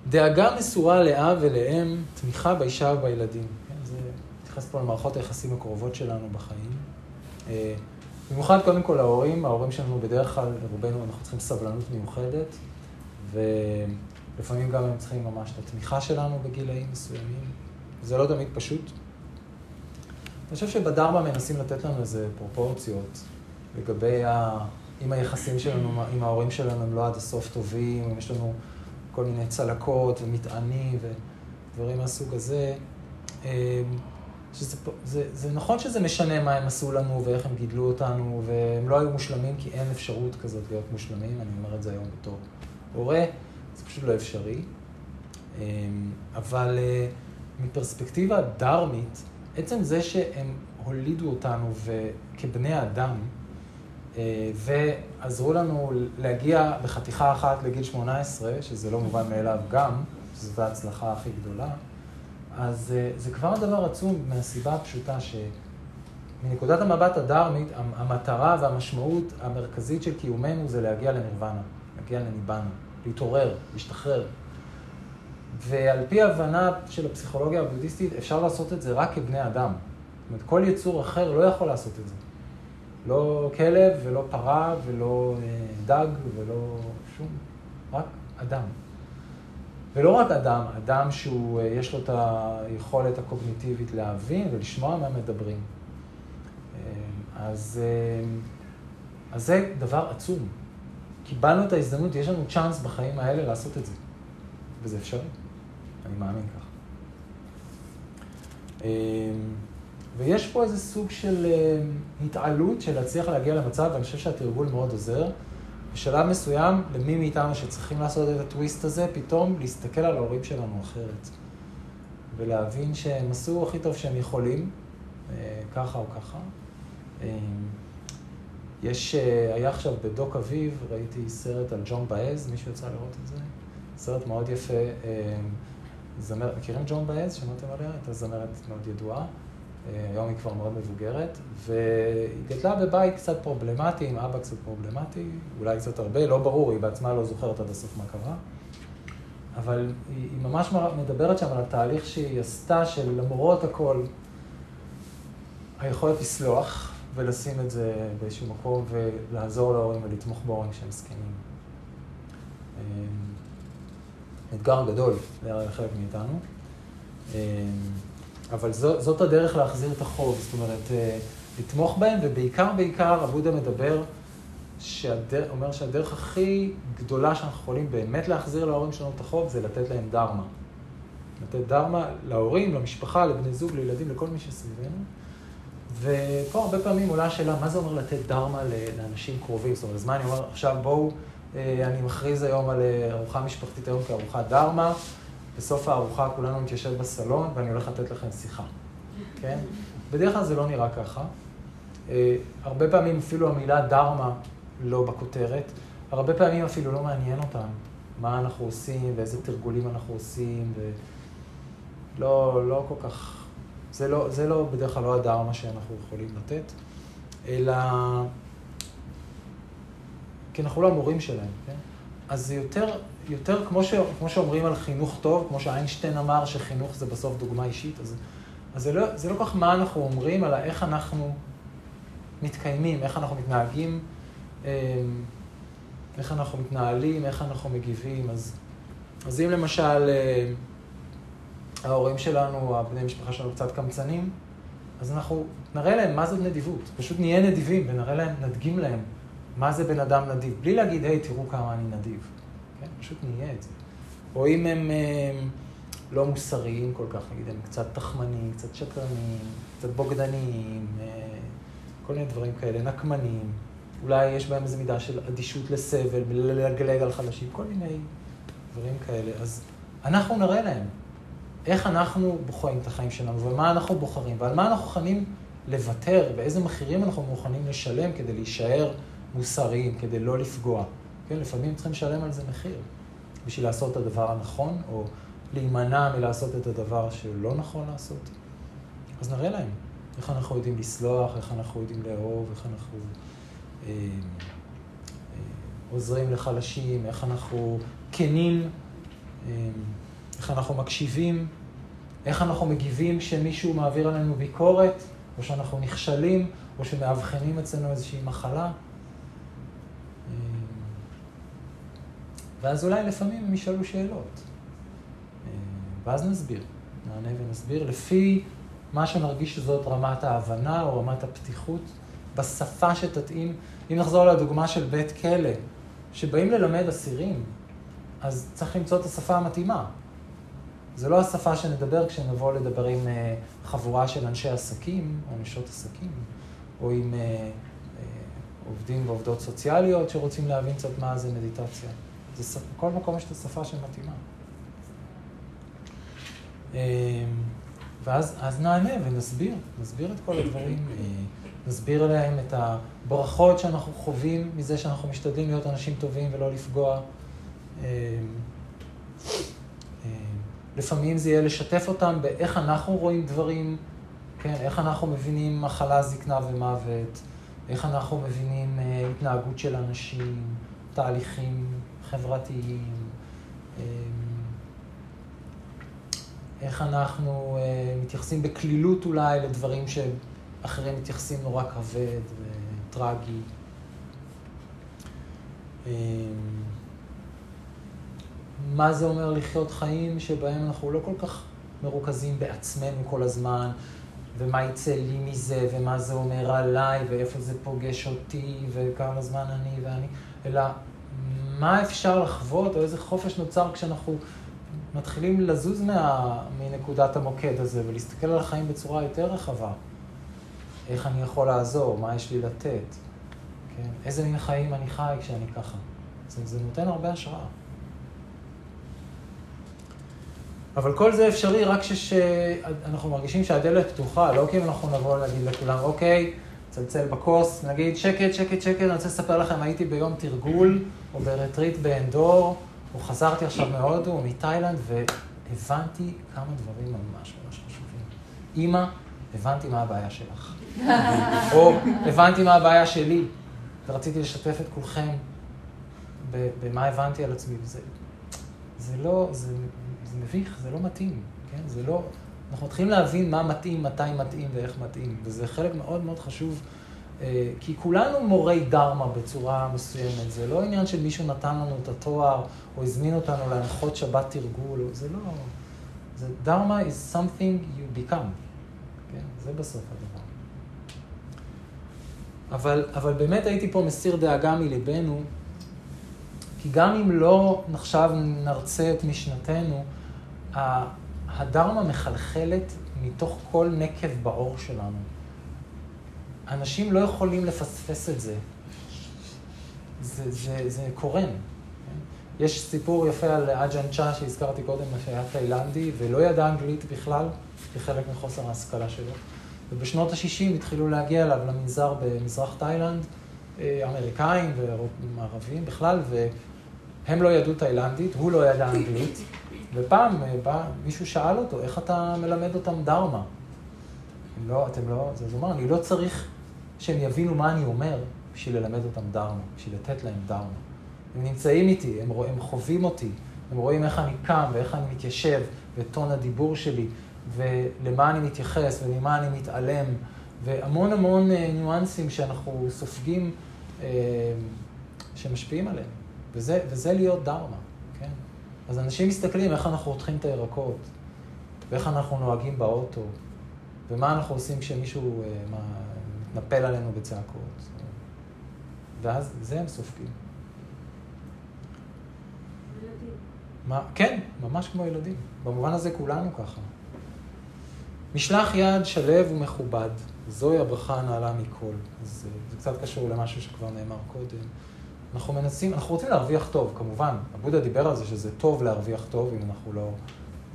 דאגה מסורה לאב ולאם, תמיכה באישה ובילדים. כן? זה מתייחס פה למערכות היחסים הקרובות שלנו בחיים. אה, במיוחד קודם כל ההורים, ההורים שלנו בדרך כלל, לרובנו אנחנו צריכים סבלנות מיוחדת, ולפעמים גם הם צריכים ממש את התמיכה שלנו בגילאים מסוימים. זה לא תמיד פשוט. אני חושב שבדרמה מנסים לתת לנו איזה פרופורציות לגבי ה... אם היחסים שלנו עם ההורים שלנו הם לא עד הסוף טובים, אם יש לנו כל מיני צלקות ומטענים ודברים מהסוג הזה. שזה, זה, זה נכון שזה משנה מה הם עשו לנו ואיך הם גידלו אותנו, והם לא היו מושלמים כי אין אפשרות כזאת להיות מושלמים, אני אומר את זה היום בתור הורה, זה פשוט לא אפשרי. אמ, אבל אה, מפרספקטיבה דרמית, עצם זה שהם הולידו אותנו כבני אדם, אה, ועזרו לנו להגיע בחתיכה אחת לגיל 18, שזה לא מובן מאליו גם, שזו ההצלחה הכי גדולה, אז אה, זה כבר דבר עצום מהסיבה הפשוטה שמנקודת המבט הדרמית, המטרה והמשמעות המרכזית של קיומנו זה להגיע לנירוונה, להגיע לניבאנה, להתעורר, להשתחרר. ועל פי הבנה של הפסיכולוגיה הבודהיסטית, אפשר לעשות את זה רק כבני אדם. זאת אומרת, כל יצור אחר לא יכול לעשות את זה. לא כלב ולא פרה ולא אה, דג ולא שום, רק אדם. ולא רק אדם, אדם שהוא, אה, יש לו את היכולת הקוגניטיבית להבין ולשמוע מה מדברים. אה, אז, אז זה דבר עצום. קיבלנו את ההזדמנות, יש לנו צ'אנס בחיים האלה לעשות את זה. וזה אפשרי. אני מאמין כך. ויש פה איזה סוג של אה, התעלות של להצליח להגיע למצב, ואני חושב שהתרגול מאוד עוזר. בשלב מסוים, למי מאיתנו שצריכים לעשות את הטוויסט הזה, פתאום להסתכל על ההורים שלנו אחרת. ולהבין שהם עשו הכי טוב שהם יכולים, אה, ככה או ככה. אה, יש, היה עכשיו בדוק אביב, ראיתי סרט על ג'ון באז, מישהו יצא לראות את זה? סרט מאוד יפה. זמר, מכירים ג'ון באז? שמעתם עליה? הייתה זמרת מאוד ידועה. היום היא כבר מאוד מבוגרת, והיא גדלה בבית קצת פרובלמטי, עם אבא קצת פרובלמטי, אולי קצת הרבה, לא ברור, היא בעצמה לא זוכרת עד הסוף מה קרה. אבל היא, היא ממש מדברת שם על התהליך שהיא עשתה, של למרות הכל, היכולת לסלוח ולשים את זה באיזשהו מקום ולעזור להורים ולתמוך בהורים שהם זקנים. אמ, אתגר גדול לחלק מאיתנו. אבל זו, זאת הדרך להחזיר את החוב, זאת אומרת, אה, לתמוך בהם, ובעיקר, בעיקר, אבודה מדבר, שהדר, אומר שהדרך הכי גדולה שאנחנו יכולים באמת להחזיר להורים שלנו את החוב, זה לתת להם דרמה. לתת דרמה להורים, למשפחה, לבני זוג, לילדים, לכל מי שסביבנו. ופה הרבה פעמים עולה השאלה, מה זה אומר לתת דרמה לאנשים קרובים? זאת אומרת, אז מה אני אומר, עכשיו בואו, אה, אני מכריז היום על אה, ארוחה משפחתית היום כארוחת דרמה. בסוף הארוחה כולנו נתיישב בסלון ואני הולך לתת לכם שיחה, כן? בדרך כלל זה לא נראה ככה. אה, הרבה פעמים אפילו המילה דרמה לא בכותרת, הרבה פעמים אפילו לא מעניין אותם מה אנחנו עושים ואיזה תרגולים אנחנו עושים, ולא לא כל כך, זה לא, זה לא בדרך כלל לא הדרמה שאנחנו יכולים לתת. אלא... כי אנחנו לא המורים שלהם, כן? אז זה יותר, יותר כמו, ש, כמו שאומרים על חינוך טוב, כמו שאיינשטיין אמר שחינוך זה בסוף דוגמה אישית, אז, אז זה, לא, זה לא כך מה אנחנו אומרים, אלא איך אנחנו מתקיימים, איך אנחנו מתנהגים, אמ, איך אנחנו מתנהלים, איך אנחנו מגיבים. אז, אז אם למשל אה, ההורים שלנו, הבני משפחה שלנו קצת קמצנים, אז אנחנו נראה להם מה זאת נדיבות. פשוט נהיה נדיבים ונראה להם, נדגים להם מה זה בן אדם נדיב. בלי להגיד, היי, תראו כמה אני נדיב. כן? פשוט נהיה את זה. או אם הם, הם אה, לא מוסריים כל כך, נגיד, הם קצת תחמנים, קצת שקרנים, קצת בוגדניים, אה, כל מיני דברים כאלה, נקמנים. אולי יש בהם איזו מידה של אדישות לסבל, ללגלג על חלשים, כל מיני דברים כאלה. אז אנחנו נראה להם איך אנחנו בוחרים את החיים שלנו, ומה אנחנו בוחרים, ועל מה אנחנו מוכנים לוותר, ואיזה מחירים אנחנו מוכנים לשלם כדי להישאר מוסריים, כדי לא לפגוע. כן, לפעמים צריכים לשלם על זה מחיר, בשביל לעשות את הדבר הנכון, או להימנע מלעשות את הדבר שלא נכון לעשות. אז נראה להם איך אנחנו יודעים לסלוח, איך אנחנו יודעים לאהוב, איך אנחנו אה, אה, עוזרים לחלשים, איך אנחנו כנים, אה, איך אנחנו מקשיבים, איך אנחנו מגיבים כשמישהו מעביר עלינו ביקורת, או שאנחנו נכשלים, או שמאבחנים אצלנו איזושהי מחלה. ואז אולי לפעמים הם ישאלו שאלות. ואז נסביר, נענה ונסביר, לפי מה שנרגיש שזאת רמת ההבנה או רמת הפתיחות, בשפה שתתאים. אם נחזור לדוגמה של בית כלא, שבאים ללמד אסירים, אז צריך למצוא את השפה המתאימה. זה לא השפה שנדבר כשנבוא לדבר עם אה, חבורה של אנשי עסקים, או נשות עסקים, או עם אה, אה, עובדים ועובדות סוציאליות שרוצים להבין קצת מה זה מדיטציה. זה, מקום יש את השפה שמתאימה. ואז נענה ונסביר, נסביר את כל הדברים, נסביר להם את הברכות שאנחנו חווים מזה שאנחנו משתדלים להיות אנשים טובים ולא לפגוע. לפעמים זה יהיה לשתף אותם באיך אנחנו רואים דברים, כן, איך אנחנו מבינים מחלה, זקנה ומוות, איך אנחנו מבינים אה, התנהגות של אנשים, תהליכים חברתיים, אה, איך אנחנו אה, מתייחסים בקלילות אולי לדברים שאחרים מתייחסים נורא כבד וטרגי. אה, מה זה אומר לחיות חיים שבהם אנחנו לא כל כך מרוכזים בעצמנו כל הזמן, ומה יצא לי מזה, ומה זה אומר עליי, ואיפה זה פוגש אותי, וכמה זמן אני ואני, אלא מה אפשר לחוות, או איזה חופש נוצר כשאנחנו מתחילים לזוז מה, מנקודת המוקד הזה, ולהסתכל על החיים בצורה יותר רחבה. איך אני יכול לעזור, מה יש לי לתת, כן? איזה מין חיים אני חי כשאני ככה. זה, זה נותן הרבה השראה. אבל כל זה אפשרי רק כשאנחנו מרגישים שהדלת פתוחה, לא כי אם אנחנו נבוא להגיד לכולם, אוקיי, צלצל בכוס, נגיד, שקט, שקט, שקט, אני רוצה לספר לכם, הייתי ביום תרגול, או ברטריט באנדור, או חזרתי עכשיו מהודו, או מתאילנד, והבנתי כמה דברים ממש ממש חשובים. אימא, הבנתי מה הבעיה שלך. או הבנתי מה הבעיה שלי, ורציתי לשתף את כולכם במה הבנתי על עצמי. זה, זה לא, זה זה מביך, זה לא מתאים, כן? זה לא... אנחנו מתחילים להבין מה מתאים, מתי מתאים ואיך מתאים, וזה חלק מאוד מאוד חשוב, כי כולנו מורי דרמה בצורה מסוימת, זה לא עניין של מישהו נתן לנו את התואר, או הזמין אותנו להנחות שבת תרגול, זה לא... זה דרמה is something you become, כן? זה בסוף הדבר. אבל, אבל באמת הייתי פה מסיר דאגה מליבנו, כי גם אם לא עכשיו נרצה את משנתנו, הדרמה מחלחלת מתוך כל נקב בעור שלנו. אנשים לא יכולים לפספס את זה. זה, זה, זה קורן. יש סיפור יפה על אג'ן צ'ה שהזכרתי קודם, שהיה תאילנדי, ולא ידע אנגלית בכלל, כחלק מחוסר ההשכלה שלו. ובשנות ה-60 התחילו להגיע אליו למנזר במזרח תאילנד, אה, אמריקאים ומערבים בכלל, והם לא ידעו תאילנדית, הוא לא ידע אנגלית, ופעם אה, בא, מישהו שאל אותו, איך אתה מלמד אותם דרמה? לא, אתם לא, אז הוא אמר, אני לא צריך שהם יבינו מה אני אומר בשביל ללמד אותם דרמה, בשביל לתת להם דרמה. הם נמצאים איתי, הם, הם חווים אותי, הם רואים איך אני קם ואיך אני מתיישב, ואת טון הדיבור שלי, ולמה אני מתייחס ולמה אני מתעלם, והמון המון אה, ניואנסים שאנחנו סופגים, אה, שמשפיעים עליהם. וזה, וזה להיות דרמה, כן? אז אנשים מסתכלים איך אנחנו חותכים את הירקות, ואיך אנחנו נוהגים באוטו, ומה אנחנו עושים כשמישהו אה, מה, מתנפל עלינו בצעקות. ואז זה הם סופגים. מה, כן, ממש כמו ילדים. במובן הזה כולנו ככה. משלח יד שלו ומכובד, זוהי הברכה הנעלה מכל. אז זה קצת קשור למשהו שכבר נאמר קודם. אנחנו מנסים, אנחנו רוצים להרוויח טוב, כמובן. הבודה דיבר על זה שזה טוב להרוויח טוב אם אנחנו לא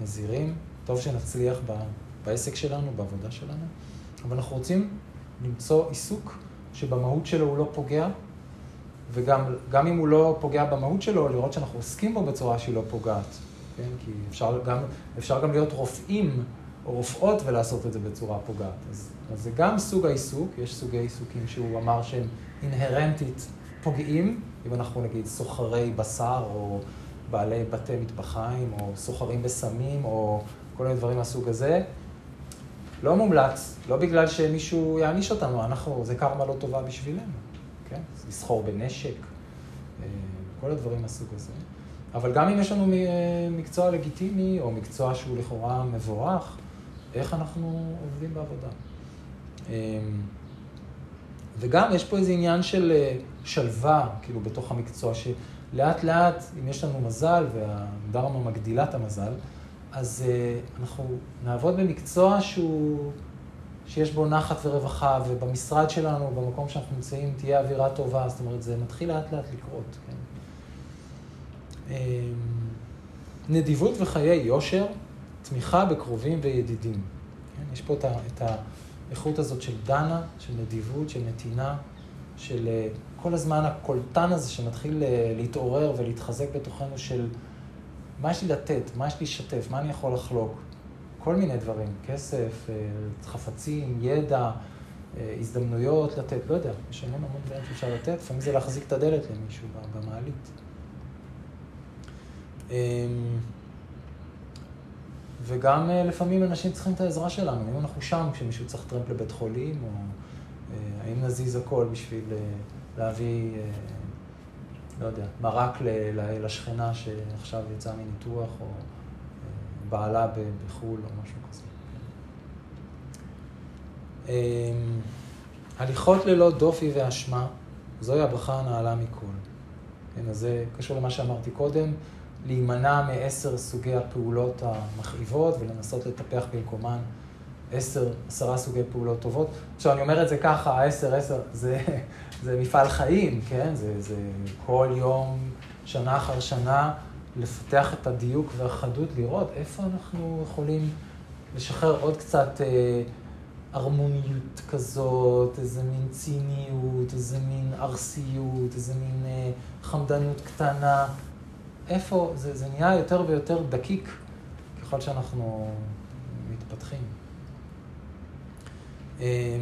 נזירים. טוב שנצליח ב, בעסק שלנו, בעבודה שלנו. אבל אנחנו רוצים למצוא עיסוק שבמהות שלו הוא לא פוגע, וגם אם הוא לא פוגע במהות שלו, לראות שאנחנו עוסקים בו בצורה שהיא לא פוגעת. כן? כי אפשר גם, אפשר גם להיות רופאים או רופאות ולעשות את זה בצורה פוגעת. אז, אז זה גם סוג העיסוק, יש סוגי עיסוקים שהוא אמר שהם אינהרנטית פוגעים, אם אנחנו נגיד סוחרי בשר או בעלי בתי מטבחיים או סוחרים בסמים או כל מיני דברים מהסוג הזה. לא מומלץ, לא בגלל שמישהו יעניש אותנו, אנחנו, זה קרמה לא טובה בשבילנו. כן? לסחור בנשק, אה, כל הדברים מהסוג הזה. אבל גם אם יש לנו אה, מקצוע לגיטימי, או מקצוע שהוא לכאורה מבורך, איך אנחנו עובדים בעבודה. אה, וגם יש פה איזה עניין של שלווה, כאילו, בתוך המקצוע, שלאט לאט, אם יש לנו מזל, והדרמה מגדילה את המזל, אז אנחנו נעבוד במקצוע שהוא שיש בו נחת ורווחה, ובמשרד שלנו, במקום שאנחנו נמצאים, תהיה אווירה טובה, זאת אומרת, זה מתחיל לאט לאט לקרות, כן. אמ, נדיבות וחיי יושר, תמיכה בקרובים וידידים. כן? יש פה את האיכות הזאת של דנה, של נדיבות, של נתינה, של אה, כל הזמן הקולטן הזה שמתחיל אה, להתעורר ולהתחזק בתוכנו של מה יש לי לתת, מה יש לי לשתף, מה אני יכול לחלוק. כל מיני דברים, כסף, אה, חפצים, ידע, אה, הזדמנויות לתת, לא יודע, יש המון המון דברים שאפשר לתת, לפעמים זה להחזיק את הדלת למישהו במעלית. אמ, וגם אה, לפעמים אנשים צריכים את העזרה שלנו, אם אנחנו שם כשמישהו צריך טרמפ לבית חולים, או האם נזיז הכל בשביל להביא, לא יודע, מרק לשכנה שעכשיו יצאה מניתוח, או... בעלה בחו"ל או משהו כזה. אמ, הליכות ללא דופי ואשמה, זוהי הברכה הנעלה מכל. כן, אז זה קשור למה שאמרתי קודם, להימנע מעשר סוגי הפעולות המכאיבות ולנסות לטפח במקומן עשר, עשרה סוגי פעולות טובות. עכשיו, אני אומר את זה ככה, העשר, עשר, זה, זה מפעל חיים, כן? זה, זה כל יום, שנה אחר שנה, לפתח את הדיוק והחדות, לראות איפה אנחנו יכולים לשחרר עוד קצת אה, הרמוניות כזאת, איזה מין ציניות, איזה מין ארסיות, איזה מין אה, חמדנות קטנה. איפה, זה, זה נהיה יותר ויותר דקיק ככל שאנחנו מתפתחים. אה,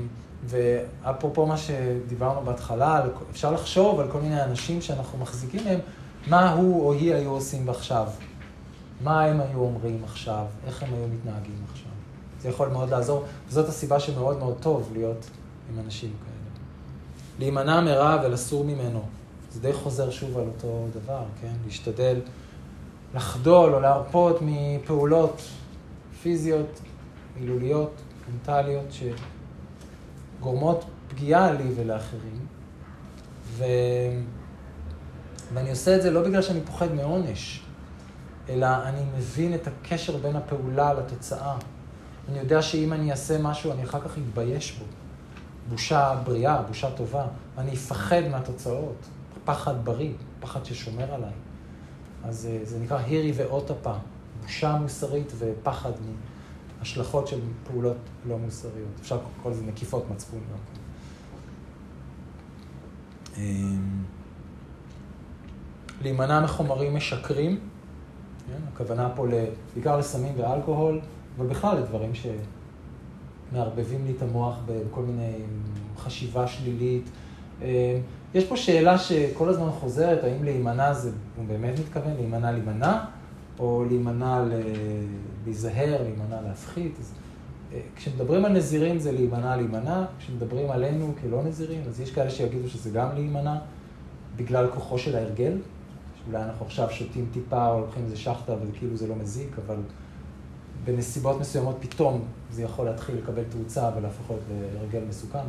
ואפרופו מה שדיברנו בהתחלה, אפשר לחשוב על כל מיני אנשים שאנחנו מחזיקים מהם. מה הוא או היא היו עושים עכשיו? מה הם היו אומרים עכשיו? איך הם היו מתנהגים עכשיו? זה יכול מאוד לעזור, וזאת הסיבה שמאוד מאוד טוב להיות עם אנשים כאלה. להימנע מרע ולסור ממנו. זה די חוזר שוב על אותו דבר, כן? להשתדל לחדול או להרפות מפעולות פיזיות, מילוליות, מנטליות, שגורמות פגיעה לי ולאחרים. ו... ואני עושה את זה לא בגלל שאני פוחד מעונש, אלא אני מבין את הקשר בין הפעולה לתוצאה. אני יודע שאם אני אעשה משהו, אני אחר כך אתבייש בו. בושה בריאה, בושה טובה. אני אפחד מהתוצאות. פחד בריא, פחד ששומר עליי. אז אה, זה נקרא הירי ואוטפה, בושה מוסרית ופחד מהשלכות של פעולות לא מוסריות. אפשר לקרוא לזה נקיפות מצפון. אמ, להימנע מחומרים משקרים, כן? הכוונה פה בעיקר לסמים ואלכוהול, אבל בכלל לדברים שמערבבים לי את המוח בכל מיני חשיבה שלילית. אה, יש פה שאלה שכל הזמן חוזרת, האם להימנע זה, הוא באמת מתכוון, להימנע להימנע, או להימנע ל... להיזהר, להימנע להפחית. אז, אה, כשמדברים על נזירים זה להימנע להימנע, כשמדברים עלינו כלא נזירים, אז יש כאלה שיגידו שזה גם להימנע, בגלל כוחו של ההרגל, שאולי אנחנו עכשיו שותים טיפה או לוקחים איזה שחטה וכאילו זה לא מזיק, אבל בנסיבות מסוימות פתאום זה יכול להתחיל לקבל תאוצה ולהפוך להיות להרגל מסוכן.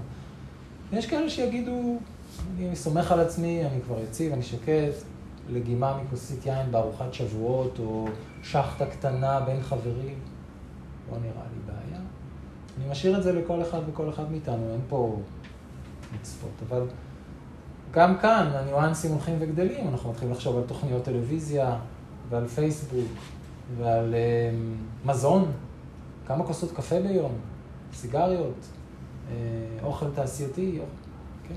ויש כאלה שיגידו, אני סומך על עצמי, אני כבר יציב, אני שקט, לגימה מכוסית יין בארוחת שבועות, או שחטה קטנה בין חברים, לא נראה לי בעיה. אני משאיר את זה לכל אחד וכל אחד מאיתנו, אין פה מצוות, אבל גם כאן הניואנסים הולכים וגדלים, אנחנו מתחילים לחשוב על תוכניות טלוויזיה ועל פייסבוק ועל uh, מזון, כמה כוסות קפה ביום, סיגריות, uh, אוכל תעשייתי, אוכל, כן?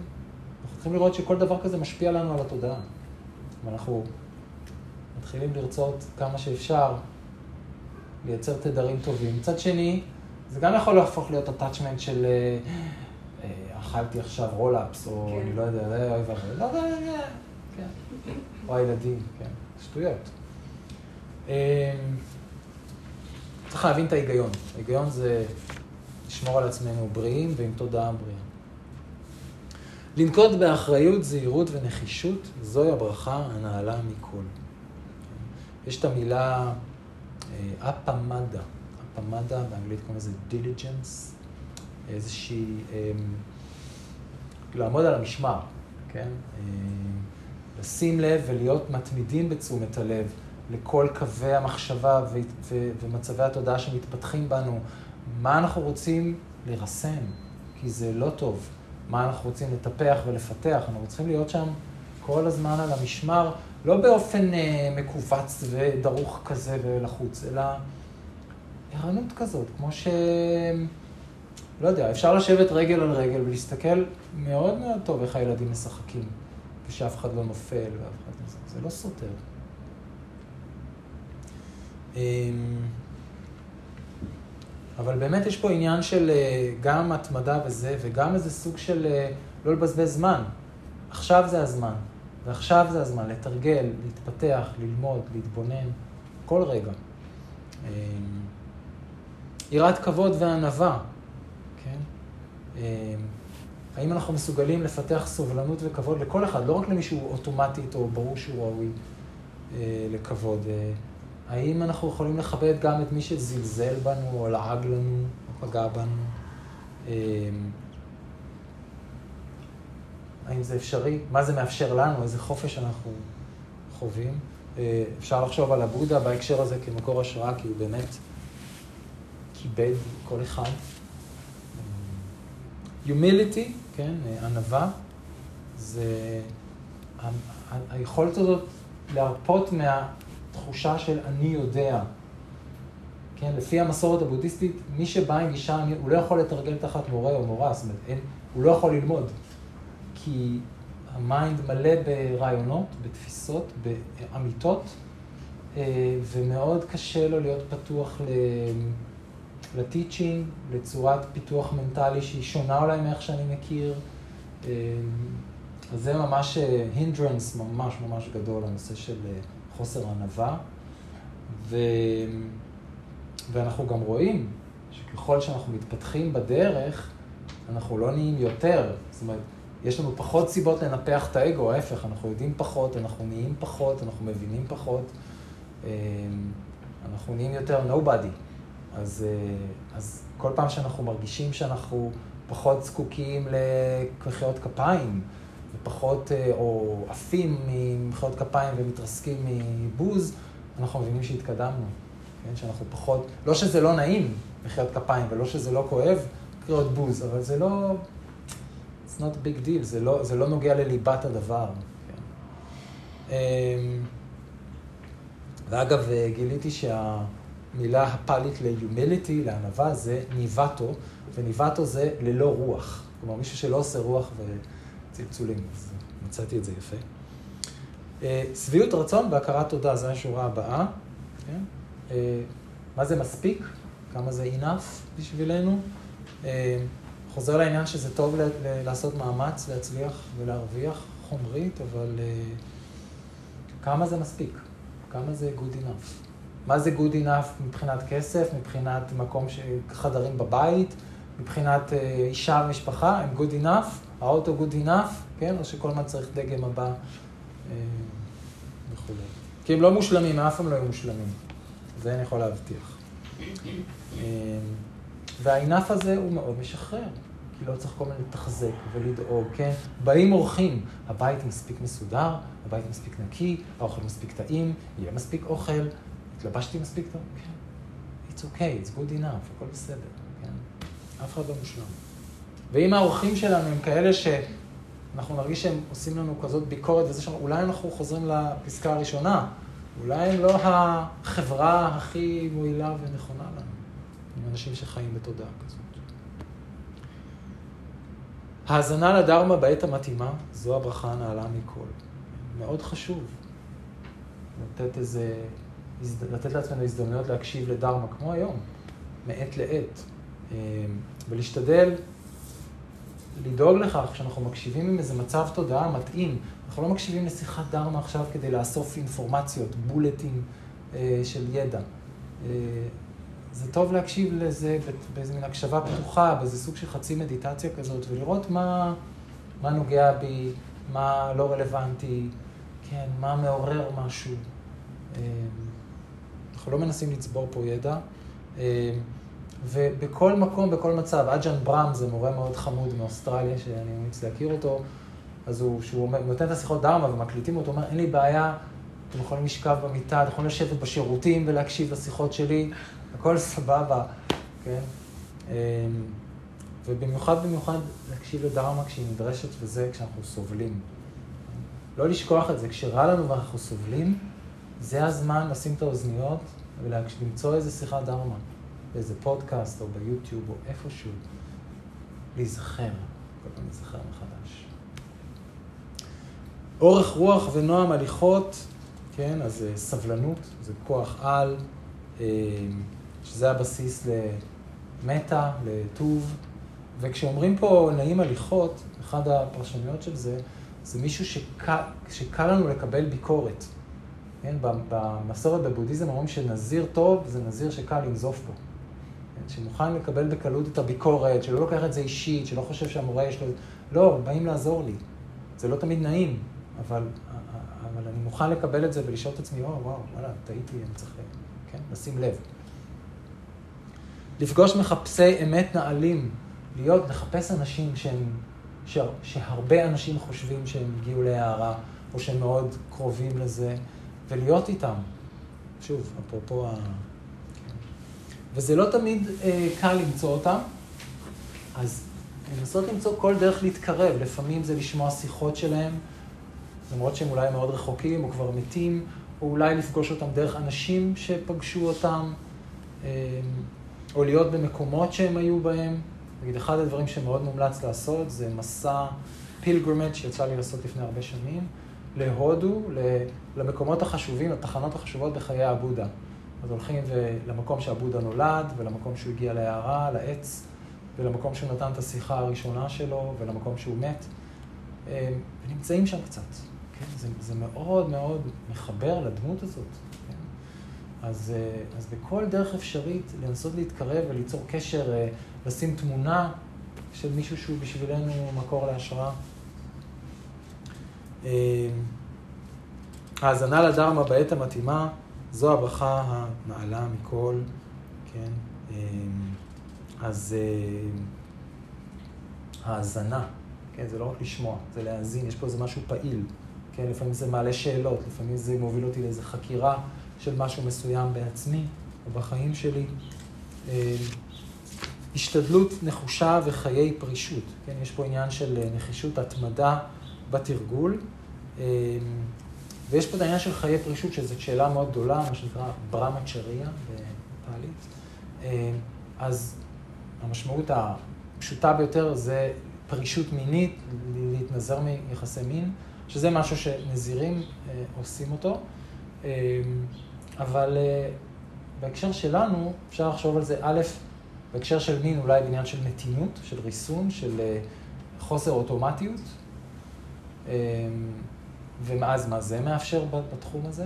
אנחנו צריכים לראות שכל דבר כזה משפיע לנו על התודעה. ואנחנו מתחילים לרצות כמה שאפשר לייצר תדרים טובים. מצד שני, זה גם יכול להפוך להיות attachment של uh, uh, אכלתי עכשיו רולאפס, או כן. אני לא יודע, אוי ואבוי, לא יודע, כן. או הילדים, כן, שטויות. אמ, צריך להבין את ההיגיון. ההיגיון זה לשמור על עצמנו בריאים ועם תודעה בריאה. לנקוט באחריות, זהירות ונחישות, זוהי הברכה הנעלה מכל. יש את המילה אפמדה, אפמדה, באנגלית קוראים לזה diligence, איזושהי, אה, לעמוד על המשמר, כן? אה, לשים לב ולהיות מתמידים בתשומת הלב. לכל קווי המחשבה ו- ו- ומצבי התודעה שמתפתחים בנו, מה אנחנו רוצים לרסן, כי זה לא טוב, מה אנחנו רוצים לטפח ולפתח, אנחנו צריכים להיות שם כל הזמן על המשמר, לא באופן אה, מכווץ ודרוך כזה ולחוץ, אלא ערנות כזאת, כמו ש... לא יודע, אפשר לשבת רגל על רגל ולהסתכל מאוד מאוד טוב איך הילדים משחקים, ושאף אחד לא נופל ואף אחד לא... זה לא סותר. אבל באמת יש פה עניין של אה, גם התמדה וזה, וגם איזה סוג של אה, לא לבזבז זמן. עכשיו זה הזמן, ועכשיו זה הזמן לתרגל, להתפתח, ללמוד, להתבונן, כל רגע. אמ, יראת כבוד וענווה, כן? האם אנחנו מסוגלים לפתח סובלנות וכבוד לכל אחד, לא רק למישהו אוטומטית או ברור שהוא ראוי אה, לכבוד. האם אנחנו יכולים לכבד גם את מי שזלזל בנו, או לעג לנו, או פגע בנו? אמ, האם זה אפשרי? מה זה מאפשר לנו? איזה חופש אנחנו חווים? אה, אפשר לחשוב על הבודה בהקשר הזה כמקור השראה, כי הוא באמת כיבד כל אחד. Humility, כן, ענווה, זה היכולת הזאת להרפות מה... תחושה של אני יודע. כן, לפי המסורת הבודהיסטית, מי שבא עם גישה, הוא לא יכול לתרגל תחת מורה או מורה, זאת אומרת, אין, הוא לא יכול ללמוד. כי ה mind מלא ברעיונות, בתפיסות, באמיתות, אה, ומאוד קשה לו להיות פתוח ל teaching, לצורת פיתוח מנטלי שהיא שונה אולי מאיך שאני מכיר. אה, אז זה ממש hindrance אה, ממש ממש גדול, הנושא של חוסר ענווה, ו... ואנחנו גם רואים שככל שאנחנו מתפתחים בדרך, אנחנו לא נהיים יותר. זאת אומרת, יש לנו פחות סיבות לנפח את האגו, ההפך, אנחנו יודעים פחות, אנחנו נהיים פחות, אנחנו מבינים פחות, אמ, אנחנו נהיים יותר nobody. אז, אה, אז כל פעם שאנחנו מרגישים שאנחנו פחות זקוקים למחיאות כפיים, ופחות, אה, או עפים ממחיאות כפיים ומתרסקים מבוז, אנחנו מבינים שהתקדמנו. כן? שאנחנו פחות, לא שזה לא נעים, מחיאות כפיים, ולא שזה לא כואב, קריאות בוז, אבל זה לא, it's not a big deal, זה לא, זה לא נוגע לליבת הדבר. כן? אמ, ואגב, אה, גיליתי שהמילה הפאלית ל-humility, לענווה, זה ניבטו, וניבטו זה ללא רוח. כלומר, מישהו שלא עושה רוח ו... צלצולים, אז מצאתי את זה יפה. אה, שביעות רצון והכרת תודה, זו השורה הבאה. כן? אה, מה זה מספיק? כמה זה enough בשבילנו? אה, חוזר לעניין שזה טוב לעשות מאמץ, להצליח ולהרוויח חומרית, אבל כמה זה מספיק? כמה זה good enough? מה זה good enough מבחינת כסף, מבחינת מקום, ש... חדרים בבית, מבחינת אה, אישה ומשפחה, הם good enough, האוטו good enough, כן? או שכל הזמן צריך דגם הבא אה, וכולי. כי הם לא מושלמים, אף פעם לא יהיו מושלמים. זה אני יכול להבטיח. אה, והאינף הזה הוא מאוד משחרר, כי לא צריך כל מיני לתחזק ולדאוג, כן? באים אורחים, הבית מספיק מסודר, הבית מספיק נקי, האוכל מספיק טעים, יהיה מספיק אוכל, התלבשתי מספיק טוב, כן. It's okay, it's good enough, הכל בסדר? אף אחד לא מושלם. ואם האורחים שלנו הם כאלה שאנחנו נרגיש שהם עושים לנו כזאת ביקורת וזה שם, אולי אנחנו חוזרים לפסקה הראשונה, אולי הם לא החברה הכי מועילה ונכונה לנו, עם אנשים שחיים בתודעה כזאת. האזנה לדרמה בעת המתאימה, זו הברכה הנעלה מכל. מאוד חשוב לתת איזה, לתת לעצמנו הזדמנויות להקשיב לדרמה, כמו היום, מעת לעת, ולהשתדל לדאוג לכך שאנחנו מקשיבים עם איזה מצב תודעה מתאים. אנחנו לא מקשיבים לשיחת דרמה עכשיו כדי לאסוף אינפורמציות, בולטים אה, של ידע. אה, זה טוב להקשיב לזה באיזה מין הקשבה פתוחה, באיזה סוג של חצי מדיטציה כזאת, ולראות מה, מה נוגע בי, מה לא רלוונטי, כן, מה מעורר משהו. אה, אנחנו לא מנסים לצבור פה ידע. אה, ובכל מקום, בכל מצב, אג'ן ברם זה מורה מאוד חמוד מאוסטרליה, שאני ממליץ להכיר אותו, אז הוא, שהוא נותן את השיחות דרמה ומקליטים אותו, הוא אומר, אין לי בעיה, אתם יכולים לשכב במיטה, אתם יכולים לשבת בשירותים ולהקשיב לשיחות שלי, הכל סבבה, כן? אמ, ובמיוחד במיוחד להקשיב לדרמה כשהיא נדרשת, וזה כשאנחנו סובלים. לא לשכוח את זה, כשרע לנו ואנחנו סובלים, זה הזמן לשים את האוזניות ולמצוא איזה שיחת דרמה. באיזה פודקאסט או ביוטיוב או איפשהו, להיזכר, כל פעם להיזכר מחדש. אורך רוח ונועם הליכות, כן, אז אה, סבלנות, זה כוח על, אה, שזה הבסיס למטה, לטוב, וכשאומרים פה נעים הליכות, אחת הפרשנויות של זה, זה מישהו שקל, שקל לנו לקבל ביקורת. כן, במסורת בבודהיזם אומרים שנזיר טוב זה נזיר שקל לנזוף בו. שמוכן לקבל בקלות את הביקורת, שלא לוקח את זה אישית, שלא חושב שהמורה יש לו... לא, באים לעזור לי. זה לא תמיד נעים, אבל, אבל אני מוכן לקבל את זה ולשאול את עצמי, וואו, וואו, וואלה, טעיתי, אני צריך, כן, לשים לב. לפגוש מחפשי אמת נעלים, להיות, לחפש אנשים שהם, ש, שהרבה אנשים חושבים שהם הגיעו להערה, או שהם מאוד קרובים לזה, ולהיות איתם. שוב, אפרופו ה... וזה לא תמיד אה, קל למצוא אותם, אז לנסות למצוא כל דרך להתקרב. לפעמים זה לשמוע שיחות שלהם, למרות שהם אולי מאוד רחוקים או כבר מתים, או אולי לפגוש אותם דרך אנשים שפגשו אותם, אה, או להיות במקומות שהם היו בהם. נגיד, אחד הדברים שמאוד מומלץ לעשות זה מסע פילגרמנט שיצא לי לעשות לפני הרבה שנים, להודו, למקומות החשובים, לתחנות החשובות בחיי הבודה. אז הולכים למקום שהבודה נולד, ולמקום שהוא הגיע להערה, לעץ, ולמקום שהוא נתן את השיחה הראשונה שלו, ולמקום שהוא מת. אה, ונמצאים שם קצת. כן? זה, זה מאוד מאוד מחבר לדמות הזאת. כן? אז, אה, אז בכל דרך אפשרית לנסות להתקרב וליצור קשר, אה, לשים תמונה של מישהו שהוא בשבילנו מקור להשראה. האזנה לדרמה בעת המתאימה. זו הברכה הנעלה מכל, כן? אמ, אז אה, האזנה, כן? זה לא רק לשמוע, זה להאזין, יש פה איזה משהו פעיל, כן? לפעמים זה מעלה שאלות, לפעמים זה מוביל אותי לאיזו חקירה של משהו מסוים בעצמי או בחיים שלי. אמ, השתדלות נחושה וחיי פרישות, כן? יש פה עניין של אה, נחישות התמדה בתרגול. ויש פה את העניין של חיי פרישות, שזו שאלה מאוד גדולה, מה שנקרא ברמה צ'ריה בפאלית. אה, אז המשמעות הפשוטה ביותר זה פרישות מינית, להתנזר מיחסי מין, שזה משהו שנזירים אה, עושים אותו. אה, אבל בהקשר שלנו, אפשר לחשוב על זה, א', בהקשר של מין אולי בעניין של מתינות, של ריסון, של חוסר אוטומטיות. ומאז מה זה מאפשר בתחום הזה.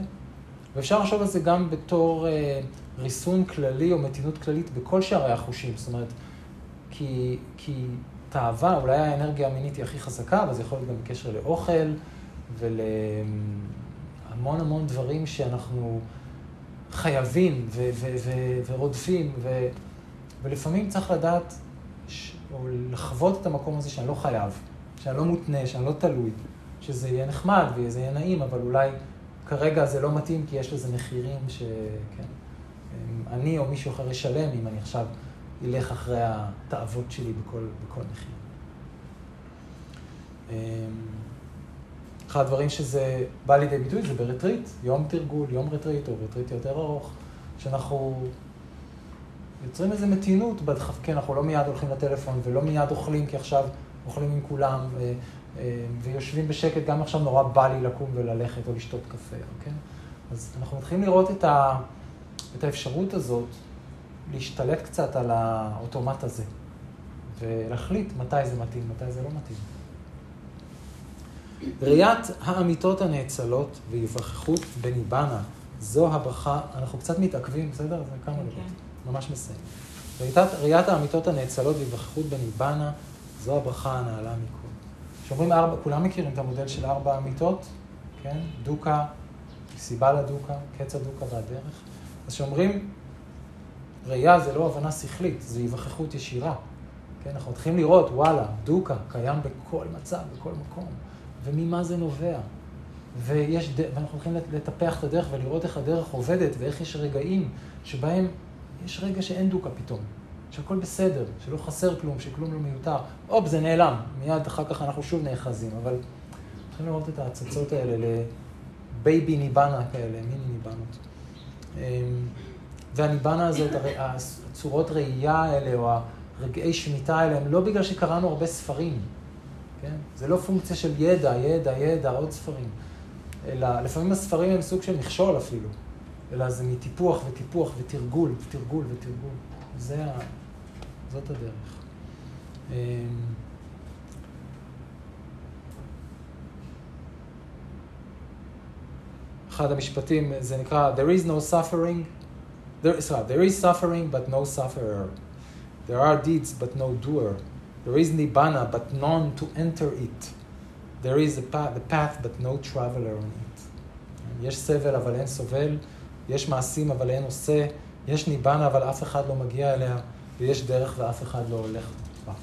ואפשר לחשוב על זה גם בתור אה, ריסון כללי או מתינות כללית בכל שערי החושים. זאת אומרת, כי, כי תאווה, אולי האנרגיה המינית היא הכי חזקה, אבל זה יכול להיות גם בקשר לאוכל ולהמון המון דברים שאנחנו חייבים ו- ו- ו- ורודפים, ו- ולפעמים צריך לדעת ש- או לחוות את המקום הזה שאני לא חייב, שאני לא מותנה, שאני לא תלוי, שזה יהיה נחמד וזה יהיה נעים, אבל אולי כרגע זה לא מתאים כי יש לזה מחירים ש... כן, אני או מישהו אחר ישלם אם אני עכשיו אלך אחרי התאוות שלי בכל, בכל מחיר. אמ, אחד הדברים שזה בא לידי ביטוי זה ברטריט, יום תרגול, יום רטריט או רטריט יותר ארוך, שאנחנו יוצרים איזו מתינות בדחף, כן, אנחנו לא מיד הולכים לטלפון ולא מיד אוכלים, כי עכשיו אוכלים עם כולם ויושבים בשקט, גם עכשיו נורא בא לי לקום וללכת או לשתות קפה, כן? אז אנחנו מתחילים לראות את, ה, את האפשרות הזאת להשתלט קצת על האוטומט הזה, ולהחליט מתי זה מתאים, מתי זה לא מתאים. ראיית האמיתות הנאצלות ויווכחות בניבנה, זו הברכה, אנחנו קצת מתעכבים, בסדר? זה כמה דקות, כן. ממש מסיים. ראיית, ראיית האמיתות הנאצלות ויווכחות בניבנה, זו הברכה הנעלה מכל. כשאומרים ארבע, כולם מכירים את המודל של ארבע אמיתות, כן? דוקה, סיבה לדוקה, קץ הדוקה והדרך. אז כשאומרים ראייה זה לא הבנה שכלית, זה היווכחות ישירה. כן, אנחנו מתחילים לראות, וואלה, דוקה קיים בכל מצב, בכל מקום. וממה זה נובע. ויש, ואנחנו הולכים לטפח את הדרך ולראות איך הדרך עובדת ואיך יש רגעים שבהם יש רגע שאין דוקה פתאום, שהכל בסדר, שלא חסר כלום, שכלום לא מיותר. הופ, זה נעלם, מיד אחר כך אנחנו שוב נאחזים, אבל צריכים לראות את ההצצות האלה לבייבי ניבנה כאלה, מיני ניבנות. אמ, והניבנה הזאת, הצורות ראייה האלה, או הרגעי שמיטה האלה, הם לא בגלל שקראנו הרבה ספרים. כן? זה לא פונקציה של ידע, ידע, ידע, עוד ספרים. אלא לפעמים הספרים הם סוג של מכשול אפילו. אלא זה מטיפוח וטיפוח ותרגול, ותרגול ותרגול. זה ה... זאת הדרך. אמ, אחד המשפטים, זה נקרא, there is no suffering, there, sorry, there is suffering but no sufferer. There are deeds but no doer. There is nibbana, but none to enter it. There is a path, the path, but no traveler on it. יש סבל אבל אין סובל, יש מעשים אבל אין עושה, יש ניבנה אבל אף אחד לא מגיע אליה, ויש דרך ואף אחד לא הולך בה.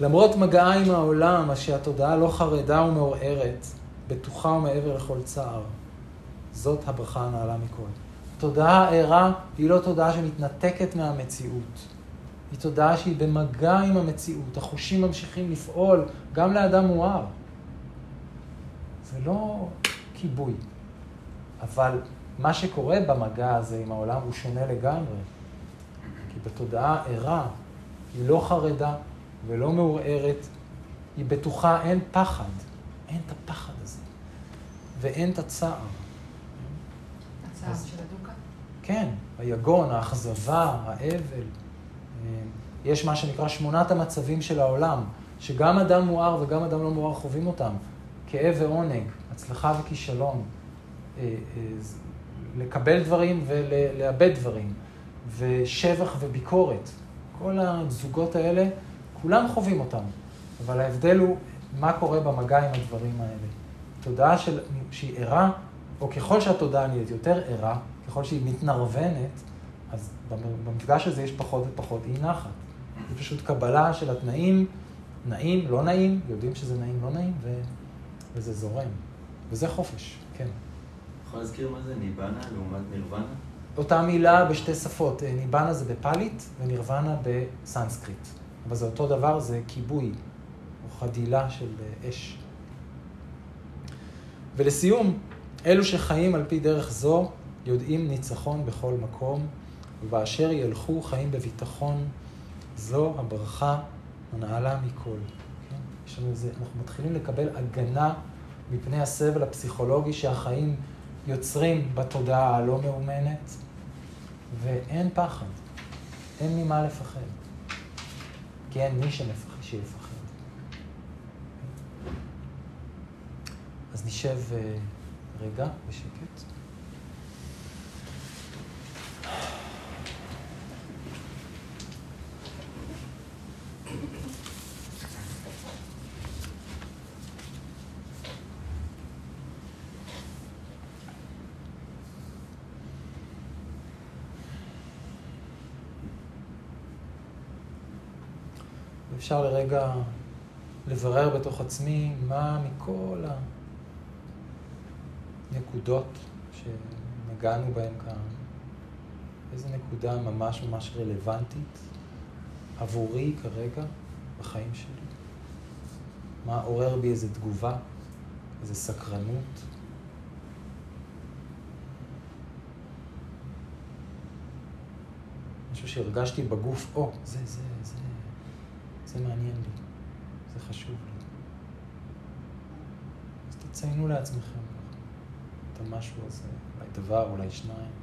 למרות מגעה עם העולם, מה שהתודעה לא חרדה ומעורערת, בטוחה ומעבר לכל צער, זאת הברכה הנעלה מכל. תודעה ערה היא לא תודעה שמתנתקת מהמציאות. היא תודעה שהיא במגע עם המציאות, החושים ממשיכים לפעול גם לאדם מואר. זה לא כיבוי, אבל מה שקורה במגע הזה עם העולם הוא שונה לגמרי. כי בתודעה ערה, היא לא חרדה ולא מעורערת, היא בטוחה, אין פחד, אין את הפחד הזה, ואין את הצער. הצער של הדוקה? כן, היגון, האכזבה, האבל. יש מה שנקרא שמונת המצבים של העולם, שגם אדם מואר וגם אדם לא מואר חווים אותם. כאב ועונג, הצלחה וכישלון, אה, אה, לקבל דברים ולאבד דברים, ושבח וביקורת. כל הזוגות האלה, כולם חווים אותם, אבל ההבדל הוא מה קורה במגע עם הדברים האלה. תודעה של, שהיא ערה, או ככל שהתודעה נהיית יותר ערה, ככל שהיא מתנרבנת, אז במפגש הזה יש פחות ופחות אי נחת. זה פשוט קבלה של התנאים, נעים, לא נעים, יודעים שזה נעים, לא נעים, ו... וזה זורם. וזה חופש, כן. ניבנה לעומת נירוונה? אותה מילה בשתי שפות. אה, ניבנה זה בפאלית ונירוונה בסנסקריט. אבל זה אותו דבר, זה כיבוי, או חדילה של אה, אש. ולסיום, אלו שחיים על פי דרך זו, יודעים ניצחון בכל מקום, ובאשר ילכו חיים בביטחון, זו הברכה הנעלה מכל. כן? יש לנו איזה, אנחנו מתחילים לקבל הגנה מפני הסבל הפסיכולוגי שהחיים יוצרים בתודעה הלא מאומנת, ואין פחד. אין ממה לפחד. כי אין מי שמפחד, שיפחד. אז נשב אה, רגע בשקט. אפשר לרגע לברר בתוך עצמי מה מכל הנקודות שנגענו בהן כאן, איזה נקודה ממש ממש רלוונטית עבורי כרגע בחיים שלי. מה עורר בי איזו תגובה, איזו סקרנות. משהו שהרגשתי בגוף, או, זה, זה, זה. זה מעניין לי, זה חשוב לי. אז תציינו לעצמכם את המשהו הזה, אולי דבר, אולי שניים.